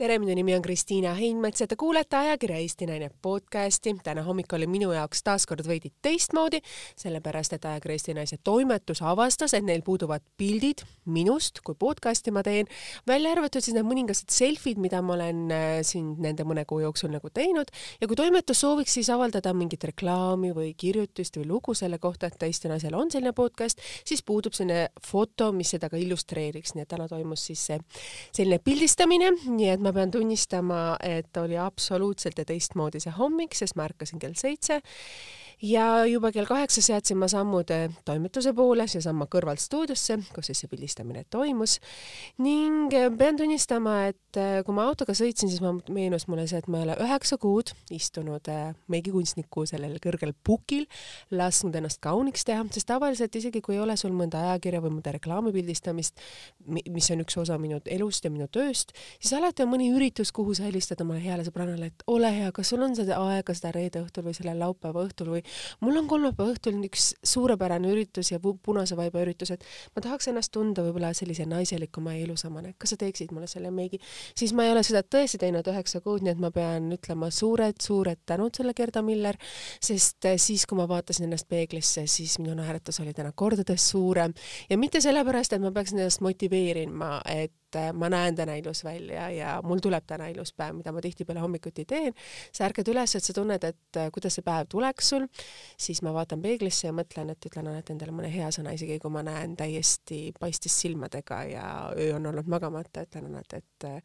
tere, minu nimi on Kristiina Heinmets ja te kuulete ajakirja Eesti Naine podcasti. täna hommik oli minu jaoks taas kord veidi teistmoodi, sellepärast et ajakirja Eesti Naise toimetus avastas, et neil puuduvad pildid minust, kui podcasti ma teen, välja arvatud siis need mõningased selfid, mida ma olen äh, siin nende mõne kuu jooksul nagu teinud. Ja kui toimetus sooviks siis avaldada mingit reklaami või kirjutist või lugu selle kohta, et Eesti Naisel on selline podcast, siis puudub selline foto, mis seda ka illustreeriks, nii et täna toimus siis see selline pildistamine, nii et ma pean tunnistama, et oli absoluutselt ja teistmoodi see hommik, sest ma ärkasin kell seitse ja juba kell kaheksa seadsin ma sammud toimetuse poole, seesama kõrvalt stuudiosse, kus siis see pildistamine toimus. ning eh, pean tunnistama, et eh, kui ma autoga sõitsin, siis ma, meenus mulle see, et ma ei ole üheksa kuud istunud meigikunstniku sellel kõrgel pukil, lasknud ennast kauniks teha, sest tavaliselt isegi kui ei ole sul mõnda ajakirja või mõnda reklaami pildistamist, mis on üks osa minu elust ja minu tööst, siis alati on mõni üritus, kuhu sa helistad omale heale sõbrannale, et ole hea, kas sul on seda aega seda reede õhtul või selle laupäeva õhtul või mul on kolmapäeva õhtul üks suurepärane üritus ja punase vaiba üritus, et ma tahaks ennast tunda võib-olla sellise naiselikuma ja ilusamana, kas sa teeksid mulle selle meigi, siis ma ei ole seda tõesti teinud üheksa kuud, nii et ma pean ütlema suured-suured tänud selle Gerda Miller, sest eh, siis, kui ma vaatasin ennast peeglisse, siis minu naeratus oli täna kordades suurem. Ja mitte sellepärast, et ma peaksin ennast motiveerima, et et äh, ma näen täna ilus välja ja mul tuleb täna ilus päev, mida ma tihtipeale hommikuti teen. sa ärkad üles, et sa tunned, et äh, kuidas see päev tuleks sul, siis ma vaatan peeglisse ja mõtlen, et ütlen alati endale mõne hea sõna, isegi kui ma näen täiesti paistis silmadega ja öö on olnud magamata, ütlen alati, et äh,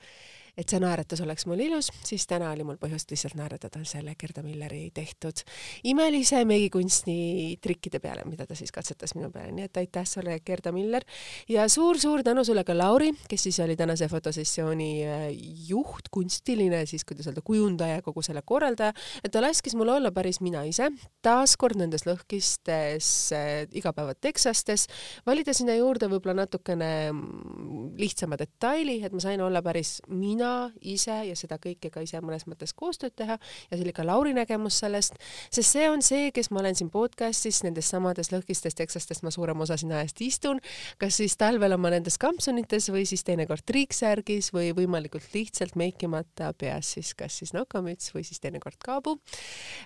et see naeratus oleks mul ilus, siis täna oli mul põhjust lihtsalt naeratada selle Gerda Milleri tehtud imelise meigikunsti trikkide peale, mida ta siis katsetas minu peale, nii et aitäh sulle, Gerda Miller! Ja suur-suur tänu sulle ka, Lauri, kes siis oli tänase fotosessiooni äh, juht, kunstiline siis, kuidas öelda, kujundaja, kogu selle korraldaja, et ta laskis mul olla päris mina ise, taaskord nendes lõhkistes äh, igapäevateksastes, valida sinna juurde võib-olla natukene mm, lihtsama detaili, et ma sain olla päris mina, mina ise ja seda kõike ka ise mõnes mõttes koostööd teha ja see oli ka Lauri nägemus sellest, sest see on see, kes ma olen siin podcastis nendes samades lõhkistes teksastes ma suurem osa siin ajast istun, kas siis talvel oma nendes kampsunites või siis teinekord triiksärgis või võimalikult lihtsalt meikimata peas siis kas siis nokamüts või siis teinekord kaabu.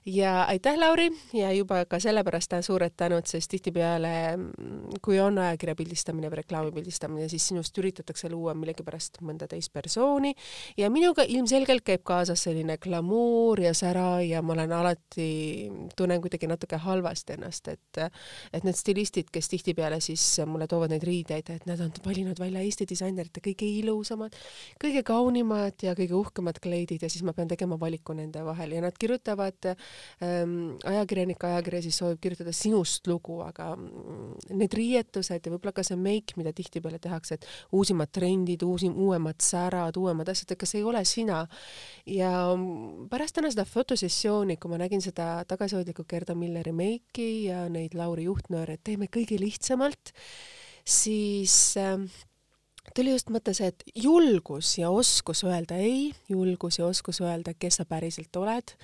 ja aitäh, Lauri, ja juba ka sellepärast suured tänud, sest tihtipeale kui on ajakirja pildistamine või reklaami pildistamine, siis sinust üritatakse luua millegipärast mõnda teist persooni ja minuga ilmselgelt käib kaasas selline glamuur ja sära ja ma olen alati, tunnen kuidagi natuke halvasti ennast, et et need stilistid, kes tihtipeale siis mulle toovad neid riideid, et nad on valinud välja Eesti disainerite kõige ilusamad, kõige kaunimad ja kõige uhkemad kleidid ja siis ma pean tegema valiku nende vahel. Ja nad kirjutavad ähm,, ajakirjanik ajakirja siis soovib kirjutada sinust lugu, aga mm, need riietused ja võib-olla ka see meik, mida tihtipeale tehakse, et uusimad trendid, uusim, uuemad särad, uuemad asjad, et kas ei ole sina. ja pärast täna seda fotosessiooni, kui ma nägin seda tagasihoidlikku Gerda Milleri meiki ja neid Lauri juhtnööre, et teeme kõige lihtsamalt, siis äh, tuli just mõte see, et julgus ja oskus öelda ei, julgus ja oskus öelda, kes sa päriselt oled,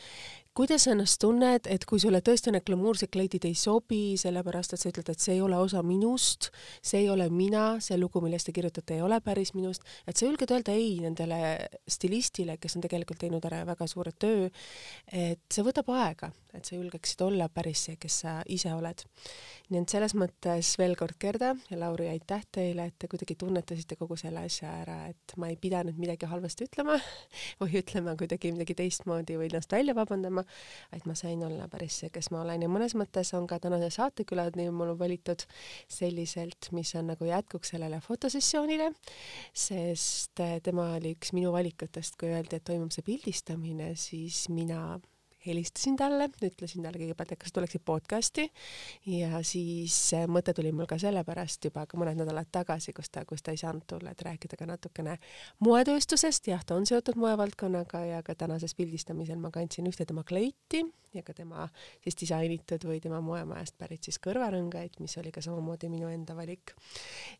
kuidas sa ennast tunned, et kui sulle tõesti need glamuursed kleidid ei sobi, sellepärast et sa ütled, et see ei ole osa minust, see ei ole mina, see lugu, millest te kirjutate, ei ole päris minust, et sa julged öelda ei nendele stilistile, kes on tegelikult teinud ära väga suure töö, et see võtab aega, et sa julgeksid olla päris see, kes sa ise oled. nii et selles mõttes veel kord Gerda ja Lauri, aitäh teile, et te kuidagi tunnetasite kogu selle asja ära, et ma ei pidanud midagi halvasti ütlema või ütlema kuidagi midagi teistmoodi või ennast välja vabandama, vaid ma sain olla päris see, kes ma olen. Ja mõnes mõttes on ka tänase saatekülad nii mul valitud selliselt, mis on nagu jätkuks sellele fotosessioonile, sest tema oli üks minu valikutest, kui öeldi, et toimub see pildistamine, siis mina helistasin talle, ütlesin talle kõigepealt, et kas tuleksid podcasti ja siis mõte tuli mul ka sellepärast juba ka mõned nädalad tagasi, kus ta, kus ta ei saanud tulla, et rääkida ka natukene moetööstusest, jah, ta on seotud moevaldkonnaga ja ka tänases pildistamisel ma kandsin ühte tema kleiti ja ka tema siis disainitud või tema moemajast pärit siis kõrvarõngaid, mis oli ka samamoodi minu enda valik.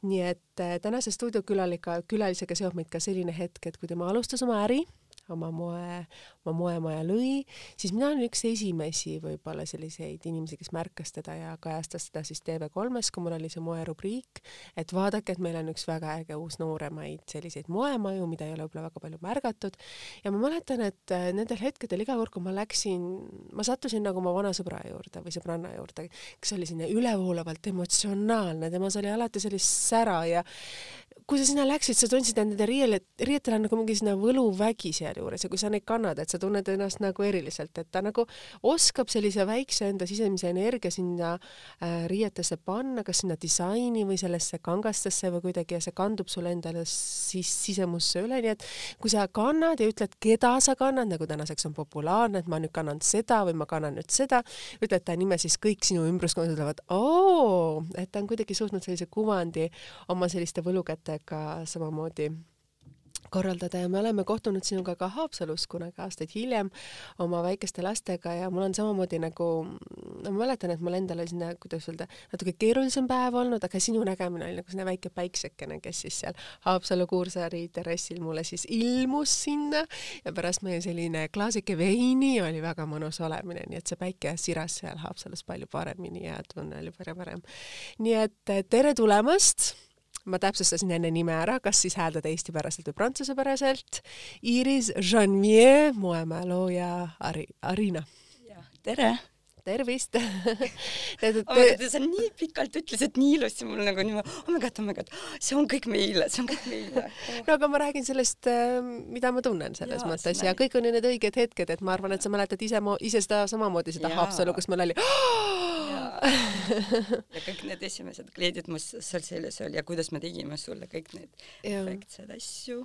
nii et äh, tänase stuudiokülalisega, külalisega seob meid ka selline hetk, et kui tema alustas oma äri, oma moe, oma moemaja lõi, siis mina olin üks esimesi võib-olla selliseid inimesi, kes märkas teda ja kajastas seda siis TV3-s, kui mul oli see moerubriik, et vaadake, et meil on üks väga äge uus nooremaid selliseid moemaju, mida ei ole võib-olla väga palju märgatud. ja ma mäletan, et äh, nendel hetkedel iga kord, kui ma läksin, ma sattusin nagu oma vana sõbra juurde või sõbranna juurde, kes oli selline ülevoolavalt emotsionaalne, temas oli alati sellist sära ja kui sa sinna läksid, sa tundsid, et nende riiel, riietel on nagu mingi selline võluvägi sealjuures ja kui sa neid kannad, et sa tunned ennast nagu eriliselt, et ta nagu oskab sellise väikse enda sisemise energia sinna äh, riietesse panna, kas sinna disaini või sellesse kangastesse või kuidagi ja see kandub sulle endale siis sisemusse üle, nii et kui sa kannad ja ütled, keda sa kannad, nagu tänaseks on populaarne, et ma nüüd kannan seda või ma kannan nüüd seda, ütled ta nime, siis kõik sinu ümbruskond ütlevad, oo, et ta on kuidagi suutnud sellise kuvandi oma selliste võlukäte ka samamoodi korraldada ja me oleme kohtunud sinuga ka Haapsalus kunagi aastaid hiljem oma väikeste lastega ja mul on samamoodi nagu, no ma mäletan, et mul endal oli selline, kuidas öelda, natuke keerulisem päev olnud, aga sinu nägemine oli nagu selline väike päiksekene, kes siis seal Haapsalu Kuursaari terrassil mulle siis ilmus sinna ja pärast meie selline klaasike veini oli väga mõnus olemine, nii et see päike siras seal Haapsalus palju paremini ja tunne oli palju parem. nii et tere tulemast ma täpsustasin enne nime ära, kas siis hääldada eestipäraselt või prantsusepäraselt. Iris Janvier, moemäelooja Ari-, Arina. tere! Tervist. Oh God, sa nii pikalt ütlesid nii ilusti mul nagu niimoodi, oh my god, oh my god, see on kõik meile, see on kõik meile. No aga ma räägin sellest, ähm, mida ma tunnen selles ja, mõttes ja kõik on ju need õiged hetked, et ma arvan, et sa mäletad ise, ise seda samamoodi, seda Haapsalu, kus meil oli ja kõik need esimesed kleidid, mis seal seljas oli ja kuidas me tegime sulle kõik need efektsed asju,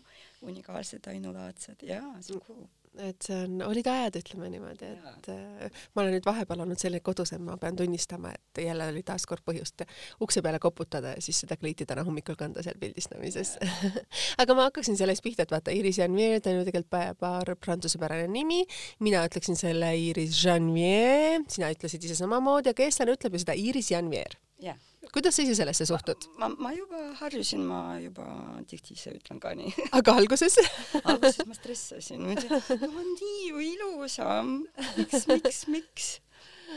unikaalsed, ainulaadsed. Ja see on cool et see on, olid ajad, ütleme niimoodi, et äh, ma olen nüüd vahepeal olnud selline kodusem, ma pean tunnistama, et jälle oli taaskord põhjust ukse peale koputada ja siis seda kleiti täna hommikul kanda seal pildistamises. Aga ma hakkaksin sellest pihta, et vaata, Iris Janvier, ta on ju tegelikult paar prantsusepärane nimi, mina ütleksin selle Iris Janvier, sina ütlesid ise samamoodi, aga eestlane ütleb ju seda Iris Janvier. jah kuidas sa ise sellesse suhtud? ma, ma juba harjusin, ma juba tihti ise ütlen ka nii. aga alguses alguses ma stressasin, ma ütlesin, no nii ju ilusam, miks, miks, miks?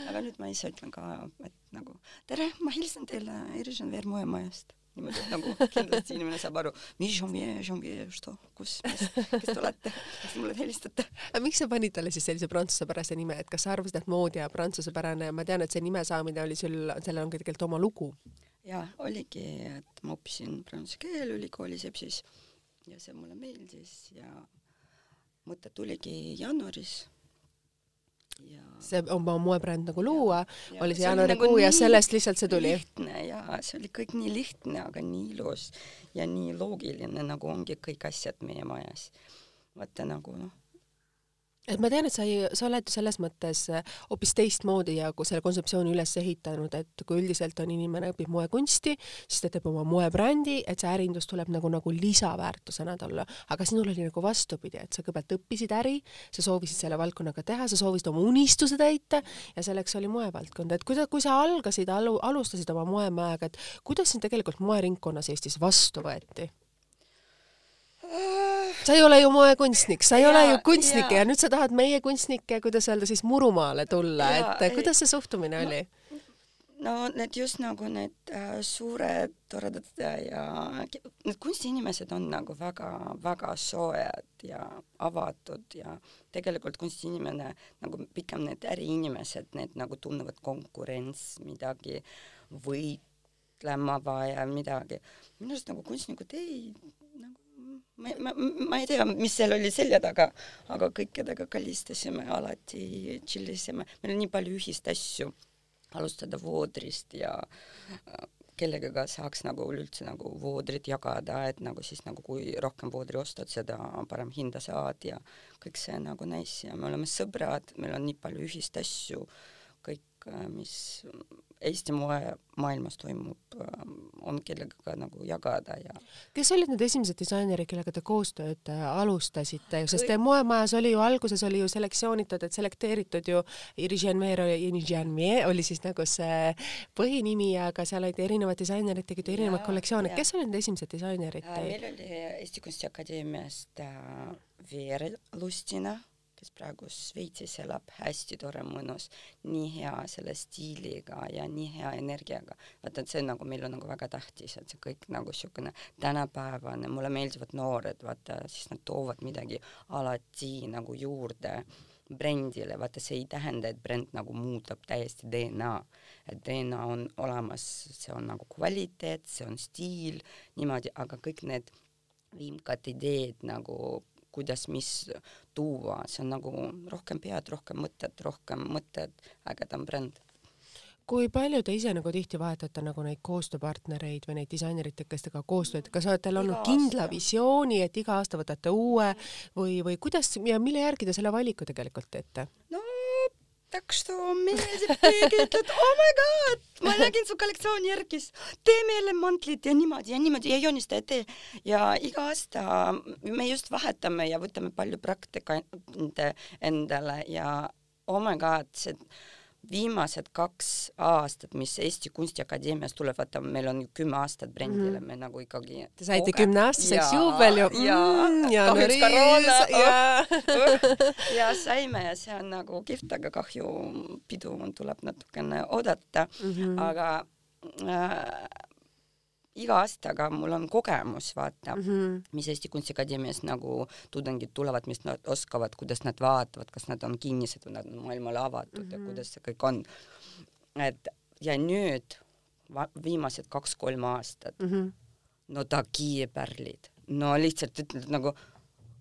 aga nüüd ma ise ütlen ka, et nagu tere, ma helistan teile Irisan Veermoe majast niimoodi, et nagu kindlasti inimene saab aru, to, kus, kes te olete, kes te mulle helistate. aga miks sa panid talle siis sellise prantsusepärase nime, et kas sa arvasid, et moodi ja prantsusepärane, ma tean, et see nime saamine oli sul, sellel on ka tegelikult oma lugu. jaa, oligi, et ma õppisin prantsuse keel ülikoolis Epsis ja see mulle meeldis ja mõte tuligi jaanuaris see oma moebränd nagu luua, oli see jaanuarikuu nagu ja sellest lihtsalt see tuli? lihtne jaa, see oli kõik nii lihtne, aga nii ilus ja nii loogiline, nagu ongi kõik asjad meie majas. vaata nagu noh, et ma tean, et sa ei, sa oled selles mõttes äh, hoopis teistmoodi ja kui selle kontseptsiooni üles ehitanud, et kui üldiselt on inimene õpib moekunsti, siis ta teeb oma moebrändi, et see ärindus tuleb nagu, nagu lisaväärtusena talle. aga sinul oli nagu vastupidi, et sa kõigepealt õppisid äri, sa soovisid selle valdkonnaga teha, sa soovisid oma unistuse täita ja selleks oli moevaldkond, et kuidas, kui sa algasid, alu-, alustasid oma moemajaga, et kuidas sind tegelikult moeringkonnas Eestis vastu võeti? Sa ei ole ju moekunstnik, sa ei ja, ole ju kunstnik ja. ja nüüd sa tahad meie kunstnikke, kuidas öelda siis Murumaale tulla, et kuidas see suhtumine no, oli? no need just nagu need äh, suured toredad ja need kunstiinimesed on nagu väga-väga soojad ja avatud ja tegelikult kunstiinimene nagu pigem need äriinimesed, need nagu tunnevad konkurents, midagi võitlema vaja, midagi. minu arust nagu kunstnikud ei ma, ma, ma ei tea, mis seal oli selja taga, aga kõik, kellega kallistasime, alati tšillisime, meil on nii palju ühist asju, alustada voodrist ja kellegagi saaks nagu üleüldse nagu voodrit jagada, et nagu siis nagu kui rohkem voodri ostad, seda parem hinda saad ja kõik see nagu nice. Ja me oleme sõbrad, meil on nii palju ühist asju, kõik, mis Eesti moemaailmas toimub, ähm, on kellegagi nagu jagada ja. kes olid need esimesed disainerid, kellega te koostööd äh, alustasite, sest teie moemajas oli ju alguses oli ju selektsioonitud, et selekteeritud ju oli siis nagu see põhinimi, aga seal olid erinevad disainerid, tegid erinevaid kollektsioone, kes olid need esimesed disainerid meil oli Eesti Kunstiakadeemiast äh, Veere Lustina, kes praegu Šveitsis elab, hästi tore, mõnus, nii hea selle stiiliga ja nii hea energiaga. vaata, et see nagu meil on nagu väga tähtis, et see kõik nagu niisugune tänapäevane, mulle meeldivad noored, vaata, siis nad toovad midagi alati nagu juurde brändile, vaata see ei tähenda, et bränd nagu muudab täiesti DNA, et DNA on olemas, see on nagu kvaliteet, see on stiil, niimoodi, aga kõik need vimkad ideed nagu kuidas, mis tuua, see on nagu rohkem pead, rohkem mõtet, rohkem mõtted, ägedam bränd. Kui palju te ise nagu tihti vahetate nagu neid koostööpartnereid või neid disaineritega, kes teiega koostööd, kas olete olnud kindla visiooni, et iga aasta võtate uue või, või kuidas ja mille järgi te selle valiku tegelikult teete? no так что meeldib keegi ütleb oh my god, ma nägin su kollektsiooni järgis, tee meile mantlid ja niimoodi ja niimoodi ja joonista ja tee. ja iga aasta me just vahetame ja võtame palju praktikante endale ja oh my god, see viimased kaks aastat, mis Eesti Kunstiakadeemias tuleb, vaata, meil on ju kümme aastat brändile mm., me nagu ikkagi. Te saite kümneaastaseks juubel ju. ja mm,, kahjuks koroona ja, oh, ja saime ja see on nagu kihvt, aga kahju pidu tuleb natukene oodata mm, -hmm. aga äh, iga aastaga mul on kogemus, vaata mm, -hmm. mis Eesti Kunstiakadeemias nagu tudengid tulevad, mis nad oskavad, kuidas nad vaatavad, kas nad on kinnised või nad on maailmale avatud mm -hmm. ja mhm. kuidas see kõik on. et ja nüüd viimased kaks-kolm aastat mm, -hmm. no tagiepärlid, no lihtsalt ütled nagu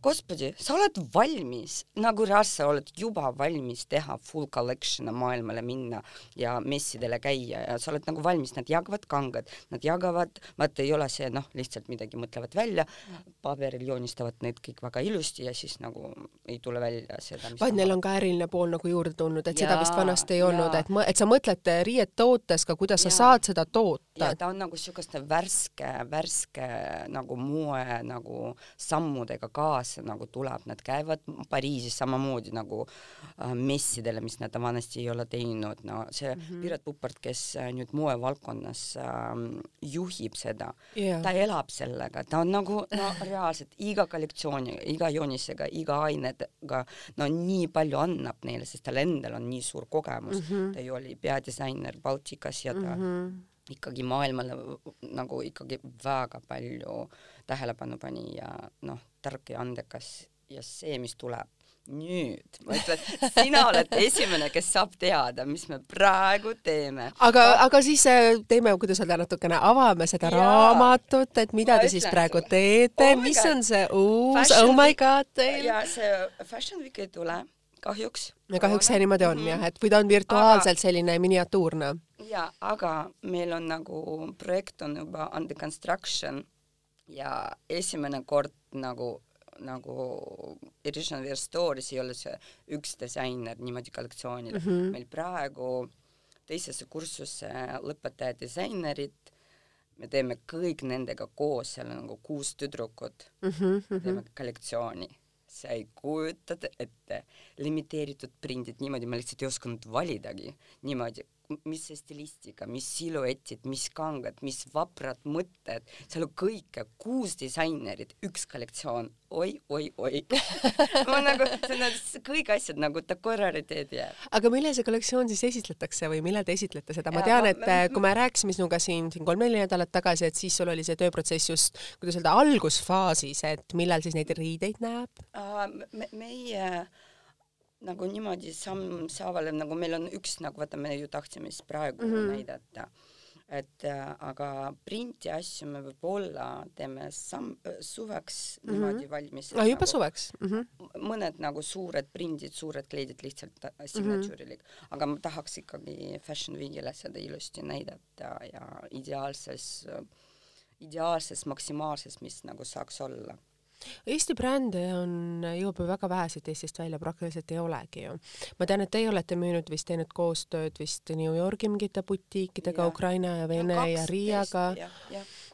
gospodi, sa oled valmis, nagu reaalselt sa oled juba valmis teha full collection'e maailmale minna ja messidele käia ja sa oled nagu valmis, nad jagavad kangad, nad jagavad, vaata ei ole see noh, lihtsalt midagi mõtlevad välja, paberil joonistavad need kõik väga ilusti ja siis nagu ei tule välja seda. vaid neil on ka äriline pool nagu juurde tulnud, et ja, seda vist vanasti ei ja. olnud, et, et sa mõtled riiet tootes ka, kuidas ja. sa saad seda toota. ta on nagu niisuguste värske, värske nagu moe nagu sammudega kaasa see nagu tuleb, nad käivad Pariisis samamoodi nagu äh, messidele, mis nad vanasti ei ole teinud, no see mm -hmm. Piret Puppart, kes äh, nüüd moevaldkonnas äh, juhib seda yeah., ta elab sellega, ta on nagu no reaalselt iga kollektsiooni, iga joonisega, iga ainega no nii palju annab neile, sest tal endal on nii suur kogemus mm, -hmm. ta ju oli peadisainer Baltikas ja ta mm -hmm ikkagi maailmale nagu ikkagi väga palju tähelepanu pani ja noh, tark ja andekas ja see, mis tuleb nüüd, ma ütlen, sina oled esimene, kes saab teada, mis me praegu teeme. aga, aga siis äh, teeme, kuidas öelda, natukene avame seda ja. raamatut, et mida ma te siis praegu sulle. teete oh, mis on see uus oh my god teil? ja see Fashion Week ei tule, kahjuks. ja kahjuks see niimoodi on mm -hmm. jah, et või ta on virtuaalselt aga... selline miniatuurne. ja, aga meil on nagu projekt on juba under construction ja esimene kord nagu nagu Edition Wear Stories ei ole see üks disainer niimoodi kollektsioonile mm. -hmm. meil praegu teisesse kursusse lõpetaja disainerid, me teeme kõik nendega koos, seal on nagu kuus tüdrukut mm, -hmm. teeme kollektsiooni sa ei kujuta ette, limiteeritud prindid, niimoodi ma lihtsalt ei osanud validagi, niimoodi mis see stilistika, mis siluetid, mis kangad, mis vaprad mõtted, seal on kõike, kuus disainerit, üks kollektsioon. Oi, oi, oi. Ma nagu, see on kõik asjad nagu takoi rariteedi jääb. aga millal see kollektsioon siis esitletakse või millal te esitlete seda, ma tean, et ma, äh, kui me rääkisime sinuga siin, siin kolm-neli nädalat tagasi, et siis sul oli see tööprotsess just, kuidas öelda, algusfaasis, et millal siis neid riideid näeb? Me, meie uh, nagu niimoodi samm-saavale, nagu meil on üks, nagu vaata, me ju tahtsime siis praegu mm -hmm. näidata, et äh, aga printi asju me võib-olla teeme samm, äh, suveks mm -hmm. niimoodi valmis. aa, juba nagu, suveks mm? -hmm. mõned nagu suured prindid, suured kleidid lihtsalt äh, signature'ilik mm, -hmm. aga ma tahaks ikkagi Fashion Weekile seda ilusti näidata ja ideaalses, ideaalses, maksimaalses, mis nagu saaks olla Eesti brände on juba väga väheseid Eestist välja, praktiliselt ei olegi ju. ma tean, et teie olete müünud vist, teinud koostööd vist New Yorgi mingite butiikidega, Ukraina ja Vene ja, ja Riiaga.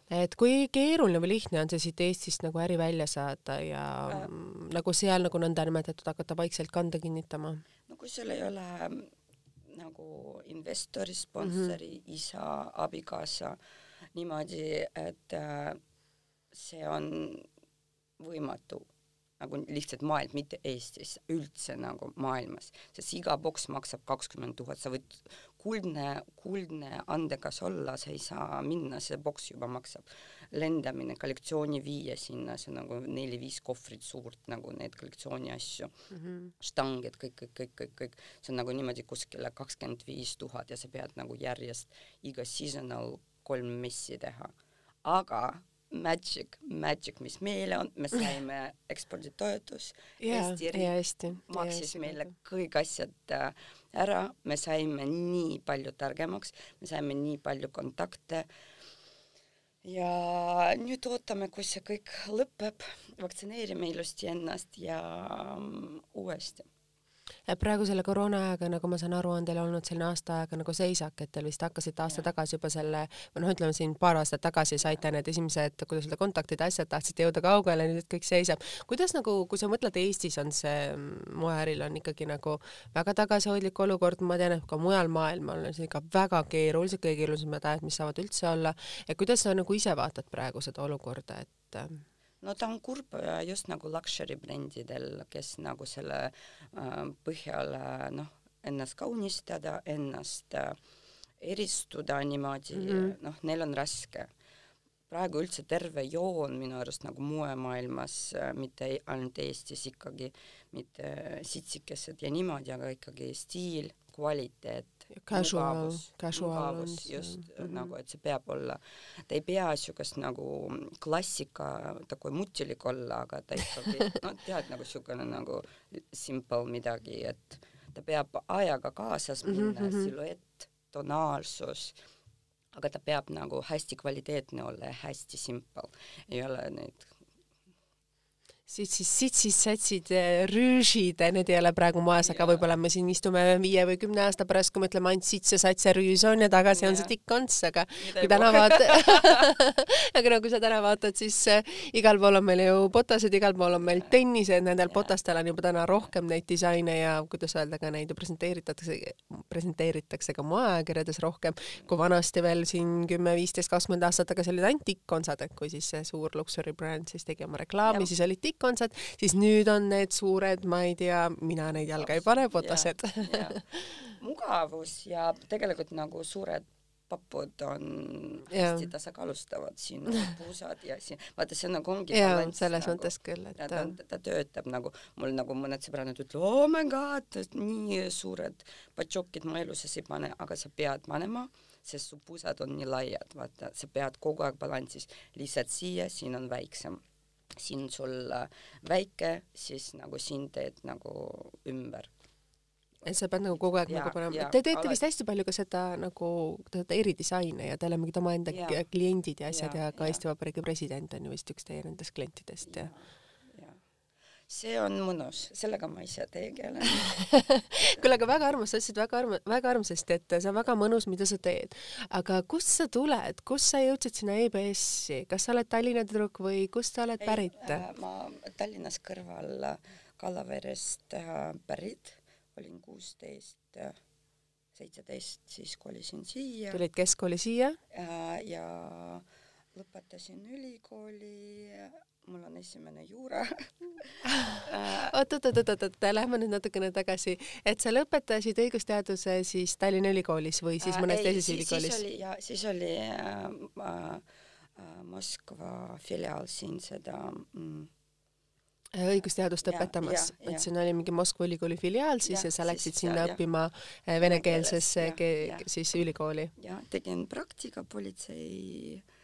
et kui keeruline või lihtne on see siit Eestist nagu äri välja saada ja äh. nagu seal nagu nõndanimetatud hakata vaikselt kanda kinnitama? no kui sul ei ole mm, nagu investori, sponsori mm, -hmm. isa, abikaasa niimoodi, et äh, see on võimatu nagu lihtsalt maailm, mitte Eestis, üldse nagu maailmas, sest iga boks maksab kakskümmend tuhat, sa võid kuldne, kuldne andekas olla, sa ei saa minna, see boks juba maksab. lendamine, kollektsiooni viia sinna, see on nagu neli-viis kohvrit suurt nagu neid kollektsiooni asju mm, -hmm. štangid, kõik, kõik, kõik, kõik, kõik, see on nagu niimoodi kuskile kakskümmend viis tuhat ja sa pead nagu järjest iga seasonal kolm messi teha. aga magic, magic, mis meile on, me saime eksporditoetus. Yeah,. Eesti riik maksis meile kõik asjad äh, ära, me saime nii palju targemaks, me saime nii palju kontakte. ja nüüd ootame, kus see kõik lõpeb, vaktsineerime ilusti ennast ja mm, uuesti praegu selle koroona ajaga, nagu ma saan aru, on teil olnud selline aasta aega nagu seisak, et te vist hakkasite aasta tagasi juba selle, või noh, ütleme siin paar aastat tagasi saite need esimesed, kuidas öelda, kontaktid, asjad, tahtsite jõuda kaugele, nüüd kõik seisab. kuidas nagu, kui sa mõtled, Eestis on see moeäril on ikkagi nagu väga tagasihoidlik olukord, ma tean, et ka mujal maailmal on see ikka väga keerulised, kõige keerulisemad ajad, mis saavad üldse olla. ja kuidas sa nagu ise vaatad praegu seda olukorda, et no ta on kurb just nagu luxury brändidel, kes nagu selle äh, põhjal äh, noh, ennast kaunistada, ennast äh, eristuda niimoodi mm -hmm., noh, neil on raske. praegu üldse terve joon minu arust nagu moemaailmas mitte ainult Eestis ikkagi, mitte sitsikesed ja niimoodi, aga ikkagi stiil, kvaliteet, casual, casual mugavus, on just mm -hmm. nagu, et see peab olla, ta ei pea siukest nagu klassika, takoi mutilik olla, aga ta ei sobi, no tead nagu siukene nagu simple midagi, et ta peab ajaga kaasas mhm, minna mm, -hmm. siluett, tonaalsus aga ta peab nagu hästi kvaliteetne olla ja hästi simple, ei ole neid siis sitsid, satsid, rüüžid, need ei ole praegu moes, aga võib-olla me siin istume viie või kümne aasta pärast, kui me ütleme ainult sits ja sats ja rüüs on ja tagasi ja. on see tikk-onts, aga Mida kui täna vaatad aga no kui sa täna vaatad, siis äh, igal pool on meil ju botased, igal pool on meil tennised, nendel botastel on juba täna rohkem neid disaine ja kuidas öelda, ka neid presenteeritakse, presenteeritakse ka moeajakirjades rohkem, kui vanasti veel siin kümme, viisteist, kakskümmend aastat tagasi olid ainult tikk-ontsad, et kui siis see suur luksuri bränd siis tegi oma reklaami, siis olid tikk kontsert, siis nüüd on need suured, ma ei tea, mina neid jalga ei pane, botased. mugavus ja tegelikult nagu suured papud on ja. hästi tasakaalustavad siin puusad ja siin, vaata see nagu ongi ja, selles nagu, mõttes küll, et ta, ta töötab nagu, mul nagu mõned sõbrad ütlevad, oh my god, nii suured patšokid ma elu sees ei pane, aga sa pead panema, sest su puusad on nii laiad, vaata, sa pead kogu aeg balansis, lihtsalt siia, siin on väiksem siin sul äh, väike, siis nagu siin teed nagu ümber. et sa pead nagu kogu aeg ja, nagu panema, te teete alati. vist hästi palju ka seda nagu teete eridisaine ja teil on mingid omaenda kliendid ja asjad ja, ja ka ja. Eesti Vabariigi president on ju vist üks teie nendest klientidest ja, ja see on mõnus, sellega ma ise tegelen kuule, aga väga armas, sa ütlesid väga arm-, väga armsasti, et see on väga mõnus, mida sa teed. aga kust sa tuled, kust sa jõudsid sinna EBS-i, kas sa oled Tallinna tüdruk või kust sa oled pärit? Äh, ma Tallinnas kõrval Kalaverest äh, pärit, olin kuusteist, äh, seitseteist, siis kolisin siia. tulid keskkooli siia? ja lõpetasin ülikooli. Mul on esimene juura. Oot, oot, oot, oot, oot, lähme nüüd natukene tagasi, et sa lõpetasid õigusteaduse siis Tallinna Ülikoolis või siis mõnes äh, teises ülikoolis? siis oli ja siis oli äh, äh, Moskva filiaal siin seda mm, äh, õigusteadust õpetamas, et siin oli mingi Moskva ülikooli filiaal siis ja, ja sa läksid siis, sinna ja, õppima äh, venekeelsesse siis ülikooli. ja tegin praktika politsei Äh,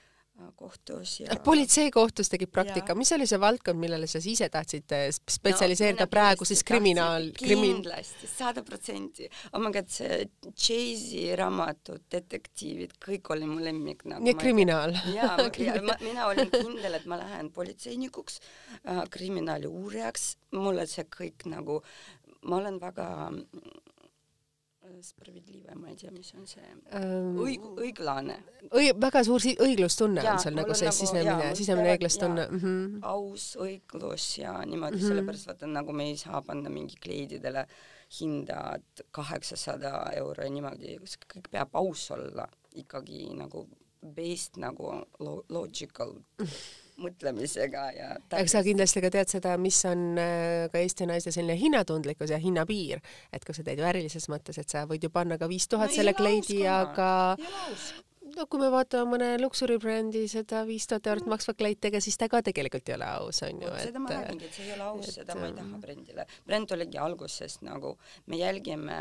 kohtus ja politseikohtus tegid praktika, mis oli see valdkond, millele sa ise tahtsid äh, spetsialiseerida no, praegu siis kriminaal, krimin-? kindlasti, sada protsenti. oh my god, see Chase'i raamatud, detektiivid, kõik oli mu lemmik nagu. nii et kriminaal? jaa, ja mina olin kindel, et ma lähen politseinikuks äh,, kriminaali uurijaks, mulle see kõik nagu, ma olen väga spravedlive, ma ei tea, mis on see ähm, õig-, õiglane. õi-, väga suur si-, õiglustunne ja, on sul nagu see nagu, sisemine, sisemine õiglustunne. Mm -hmm. aus õiglus ja niimoodi mm -hmm., sellepärast vaata nagu me ei saa panna mingi kleididele hinda kaheksasada euro ja niimoodi, kõik peab aus olla ikkagi nagu based nagu lo-, logical mõtlemisega ja aga sa kindlasti ka tead seda, mis on äh, ka Eesti naiste selline hinnatundlikkus ja hinnapiir, et kui sa teed ju ärilises mõttes, et sa võid ju panna ka viis tuhat No selle kleidi, aga no kui me vaatame mõne luksuribrandi seda viis tuhat eurot maksvat kleiti, ega siis ta ka tegelikult ei ole aus, on ju, seda ma räägingi, et see ei ole aus, seda ma ei ähm, taha brändile. bränd oligi algusest nagu, me jälgime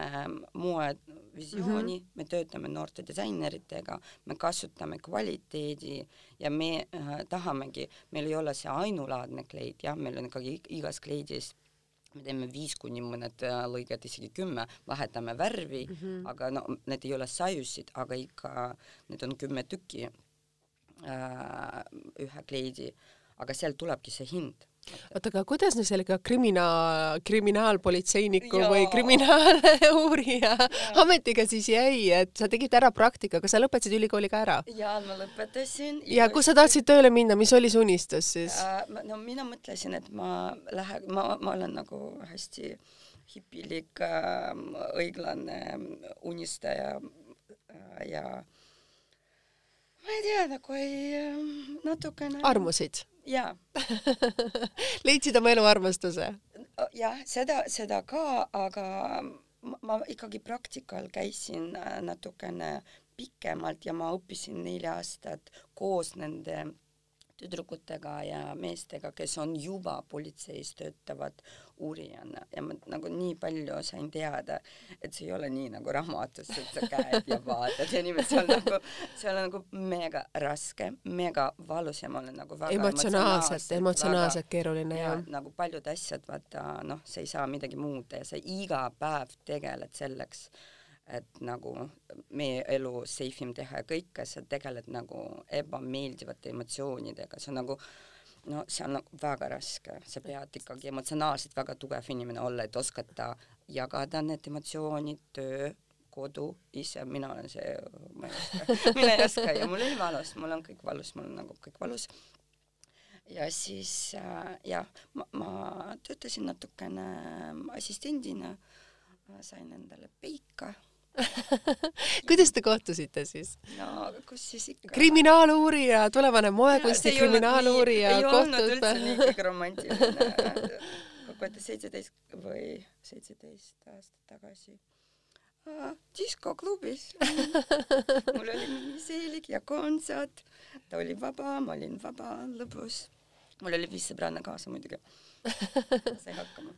moevisiooni mm, -hmm. me töötame noorte disaineritega, me kasutame kvaliteedi ja me äh, tahamegi, meil ei ole see ainulaadne kleit, jah, meil on ikkagi ig- igas kleidis me teeme viis kuni mõned äh, lõiged isegi kümme, vahetame värvi mm, -hmm. aga no need ei ole sajusid, aga ikka need on kümme tükki äh, ühe kleidi, aga sealt tulebki see hind oota, aga kuidas nüüd sellega kriminaal, kriminaalpolitseiniku Jaa. või kriminaaluurija ametiga siis jäi, et sa tegid ära praktika, kas sa lõpetasid ülikooli ka ära? ja ma lõpetasin. ja kus sa tahtsid tööle minna, mis oli su unistus siis? äh,? no mina mõtlesin, et ma lähen, ma, ma olen nagu hästi hipilik äh, õiglane unistaja äh, ja ma ei tea, nagu ei äh, natukene. armusid? Jaa leidsid oma elu armastuse? jah, seda, seda ka, aga ma, ma ikkagi praktikal käisin äh, natukene pikemalt ja ma õppisin neli aastat koos nende tüdrukutega ja meestega, kes on juba politseis töötavad uurijana ja ma nagu nii palju sain teada, et see ei ole nii nagu raamatus, et sa käed ja vaatad ja niimoodi, see on nagu, see on nagu mega raske, mega valus ja ma olen nagu väga emotsionaalselt, emotsionaalselt keeruline ja jah. nagu paljud asjad, vaata noh, sa ei saa midagi muuta ja sa iga päev tegeled selleks, et nagu meie elu safe im teha ja kõike, sa tegeled nagu ebameeldivate emotsioonidega, see on nagu no see on nagu väga raske, sa pead ikkagi emotsionaalselt väga tugev inimene olla, et oskata jagada need emotsioonid, töö, kodu, ise, mina olen see, ma ei oska, mina ei oska ja mul oli valus, mul on kõik valus, mul on nagu kõik valus. Ja siis äh, jah, ma, ma töötasin natukene assistendina, sain endale peika. kuidas te kohtusite siis? no kus siis ikka. kriminaaluurija, tulevane moekunsti kriminaaluurija ei olnud üldse nii kõige romantiline. kokkuvõttes seitseteist või seitseteist aastat tagasi diskoklubis. mul oli mingi seelik ja kontsert, ta oli vaba, ma olin vaba, lõbus. mul oli viis sõbranna kaasa muidugi. sai hakkama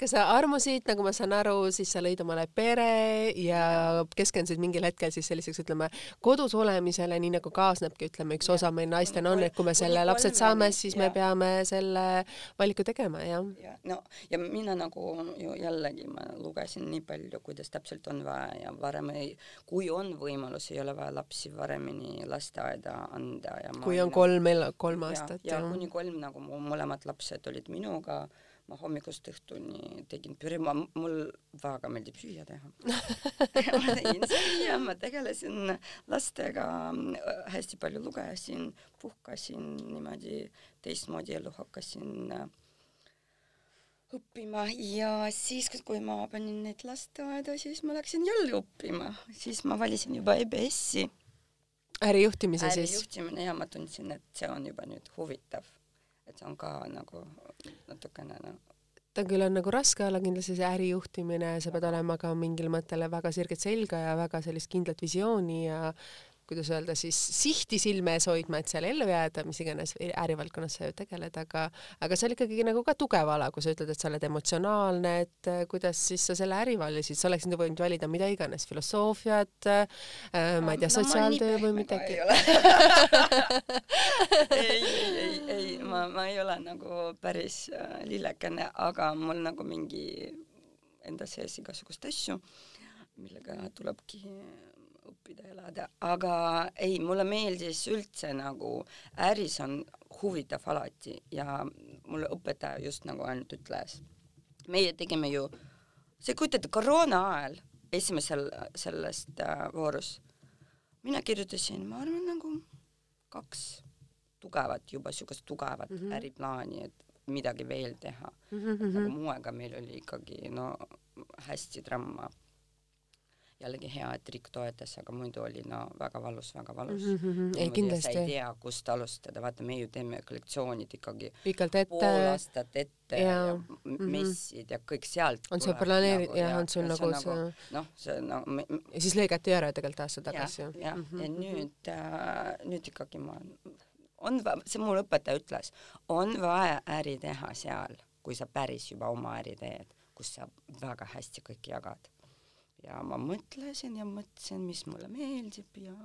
kas sa armusid, nagu ma saan aru, siis sa lõid omale pere ja keskendusid mingil hetkel siis selliseks, ütleme, kodus olemisele, nii nagu kaasnebki, ütleme, üks osa meil naistel on, et kui me selle lapsed saame, siis me peame selle valiku tegema, jah. ja no ja mina nagu ju jällegi ma lugesin nii palju, kuidas täpselt on vaja ja varem ei, kui on võimalus, ei ole vaja lapsi varemini lasteaeda anda ja kui on kolm, kolm aastat, ja, ja kuni kolm nagu mu mõlemad lapsed olid minuga, ma hommikust õhtuni tegin püri, ma, mul väga meeldib süüa teha. Ma tegin süüa, ma tegelesin lastega, hästi palju lugesin, puhkasin niimoodi, teistmoodi elu hakkasin äh, õppima. Ja siis, kui ma panin neid lasteaeda, siis ma läksin jälle õppima, siis ma valisin juba EBS-i. ärijuhtimise siis? ärijuhtimine ja ma tundsin, et see on juba nüüd huvitav, et see on ka nagu natukene noh, ta küll on nagu raske olla kindlasti see ärijuhtimine, sa pead olema ka mingil mõttel väga sirget selga ja väga sellist kindlat visiooni ja kuidas öelda siis sihti silme ees hoidma, et seal ellu jääda, mis iganes ärivaldkonnas sa ju tegeled, aga aga see on ikkagi nagu ka tugev ala, kui sa ütled, et sa oled emotsionaalne, et äh, kuidas siis sa selle äri valisid, sa oleksid võinud valida mida iganes, filosoofiat äh,, ma ei tea, sotsiaaltöö või midagi. ei, ei, ei, ei, ma, ma ei ole nagu päris äh, lillekene, aga mul nagu mingi enda sees igasuguseid asju, millega tulebki õppida elada, aga ei, mulle meeldis üldse nagu, äris on huvitav alati ja mulle õpetaja just nagu ainult ütles, meie tegime ju, sa ei kujuta ette, koroona ajal, esimesel sellest äh, voorus, mina kirjutasin, ma arvan, nagu kaks tugevat, juba niisugust tugevat mm -hmm. äriplaani, et midagi veel teha mm. -hmm. aga moega meil oli ikkagi no hästi dramma jällegi hea, et riik toetas, aga muidu oli no väga valus, väga valus mm. -hmm. ei sa kindlasti. ei tea, kust alustada, vaata, me ju teeme kollektsioonid ikkagi pikalt ette. pool aastat ette ja, ja ja messid ja kõik sealt on sul planeeri- nagu, jah, on sul ja nagu see noh, see no me, ja siis lõigati ära tegelikult aasta jah, tagasi jah, Mhm, ja mhm. nüüd äh,, nüüd ikkagi ma, on, see mul õpetaja ütles, on vaja äri teha seal, kui sa päris juba oma äri teed, kus sa väga hästi kõike jagad. Ja ma mõtlesin ja mõtlesin, mis mulle meeldib ja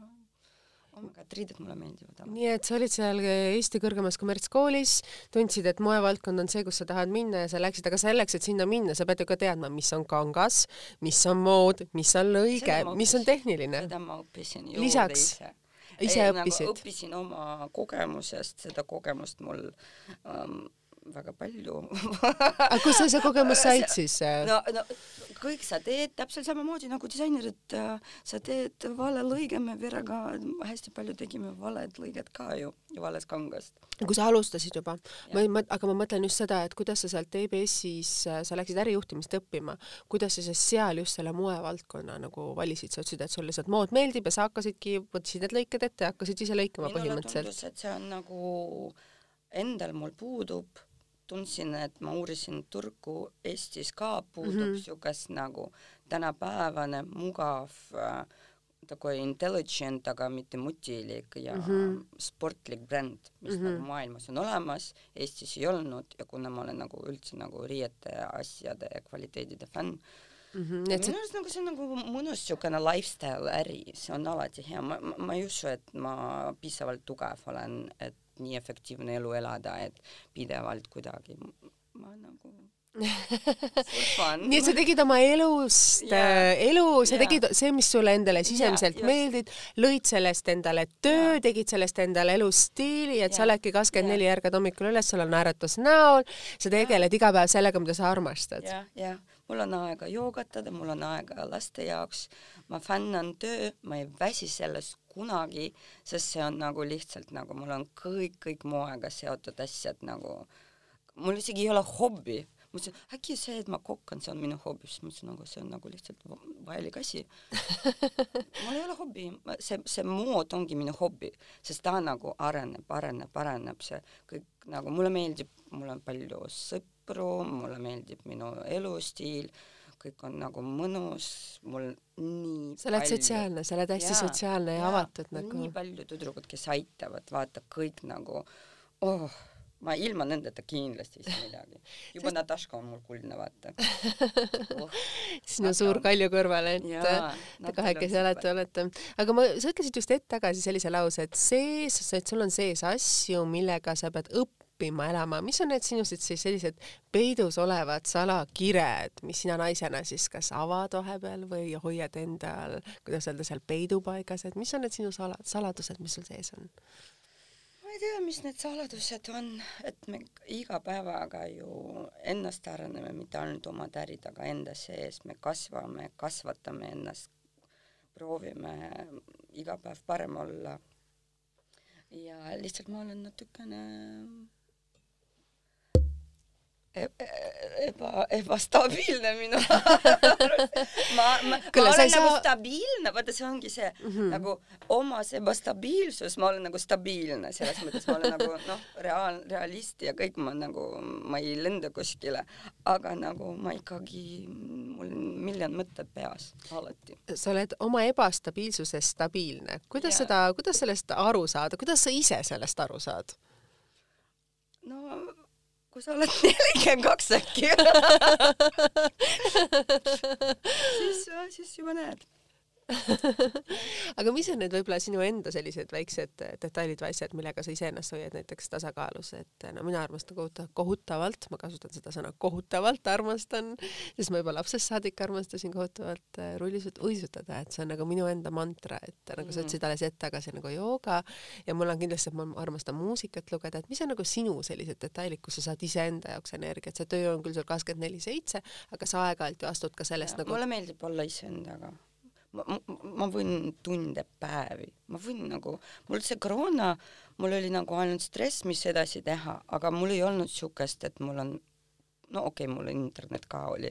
god, riided mulle meeldivad. nii et sa olid seal Eesti kõrgemas kommertskoolis, tundsid, et moevaldkond on see, kus sa tahad minna ja sa läksid, aga selleks, et sinna minna, sa pead ju ka teadma, mis on kangas, mis on mood, mis on lõige mis on tehniline. seda ma õppisin juurde Lisaks ise. ise Ei, õppisid? nagu õppisin oma kogemusest, seda kogemust mul ähm, väga palju aga kust sa see kogemus said siis? no, no kõik sa teed täpselt samamoodi nagu disainerid, sa teed vale lõige, me Verega hästi palju tegime valed lõiged ka ju vales kangast. kui sa alustasid juba, ma mõt-, aga ma mõtlen just seda, et kuidas sa sealt EBS-is, sa läksid ärijuhtimist õppima, kuidas sa siis seal just selle moevaldkonna nagu valisid, sa ütlesid, et sulle lihtsalt mood meeldib ja sa hakkasidki, võtsid need lõiked ette ja hakkasid ise lõikama minule põhimõtteliselt. see on nagu endal mul puudub, tundsin, et ma uurisin turgu, Eestis ka puudub niisugust mm -hmm. nagu tänapäevane mugav äh, такой intelligent, aga mitte mutilik ja mm -hmm. sportlik bränd, mis mm -hmm. nagu maailmas on olemas, Eestis ei olnud ja kuna ma olen nagu üldse nagu riiete asjade kvaliteedide fänn, Mm -hmm. ja et see minu arust nagu see on nagu mõnus niisugune lifestyle äri, see on alati hea, ma, ma, ma ei usu, et ma piisavalt tugev olen, et nii efektiivne elu elada, et pidevalt kuidagi ma nagu nii et sa tegid oma elust yeah. elu, sa Jaa. tegid see, mis sulle endale sisemiselt just. meeldib, lõid sellest endale töö, Jaa. tegid sellest endale elustiili, et sa Jaa. oledki kakskümmend neli ärkad hommikul üles, sul on naeratus näol, sa tegeled iga päev sellega, mida sa armastad. jah, jah, mul on aega joogatada, mul on aega laste jaoks, ma fännan töö, ma ei väsi sellest kunagi, sest see on nagu lihtsalt nagu mul on kõik, kõik moega seotud asjad nagu, mul isegi ei ole hobi ma mõtlesin, äkki see, et ma kokkan, see on minu hobi, siis mõtlesin nagu see on nagu lihtsalt va- vajalik asi. mul ei ole hobi, see, see mood ongi minu hobi, sest ta nagu areneb, areneb, areneb, see kõik nagu mulle meeldib, mul on palju sõpru, mulle meeldib minu elustiil, kõik on nagu mõnus, mul nii sa oled sotsiaalne, sa oled hästi Jaa, sotsiaalne ja jaa, avatud nagu. nii palju tüdrukud, kes aitavad, vaata kõik nagu oh, ma ilma nendeta kindlasti ei saa midagi. juba Nataška on mul kuldne, vaata oh,. sinu suur Kalju kõrval, et Jaa, te nad kahekesi on alati olete. aga ma, sa ütlesid just hetk tagasi sellise lause, et sees, et sul on sees asju, millega sa pead õppima elama. mis on need sinused siis sellised peidus olevad salakired, mis sina naisena siis kas avad vahepeal või hoiad endal, kuidas öelda seal peidupaigas, et mis on need sinu sala, saladused, mis sul sees on? ma ei tea, mis need saladused on, et me iga päevaga ju ennast areneme, mitte ainult oma tärid, aga enda sees, me kasvame, kasvatame ennast, proovime iga päev parem olla. ja lihtsalt ma olen natukene eba, ebastabiilne minu arust. ma, ma, ma olen nagu saa- stabiilne, vaata see ongi see mm -hmm. nagu omas ebastabiilsus, ma olen nagu stabiilne, selles mõttes ma olen nagu noh, reaal, realist ja kõik ma nagu, ma ei lenda kuskile, aga nagu ma ikkagi, mul on miljon mõtet peas alati. sa oled oma ebastabiilsuses stabiilne. kuidas Jaa. seda, kuidas sellest aru saada, kuidas sa ise sellest aru saad? no kui sa oled nelikümmend kaks äkki. Siis, siis juba näed aga mis on need võib-olla sinu enda sellised väiksed detailid või asjad, millega sa iseennast hoiad näiteks tasakaalus, et no mina armastan kohutavalt, ma kasutan seda sõna kohutavalt armastan, sest ma juba lapsest saadik armastasin kohutavalt äh, rullisut-, uisutada, et see on nagu minu enda mantra, et nagu sa ütlesid alles hetk tagasi nagu jooga. Ja mul on kindlasti, et ma armastan muusikat lugeda, et mis on nagu sinu sellised detailid, kus sa saad iseenda jaoks energiat, see töö on küll sul kakskümmend neli seitse, aga sa aeg-ajalt ju astud ka sellest Ja, nagu mulle meeldib olla iseendaga. Ma, võin tunde, päevi, ma võin nagu, mul see koroona, mul oli nagu ainult stress, mis edasi teha, aga mul ei olnud niisugust, et mul on no okei okay,, mul internet ka oli.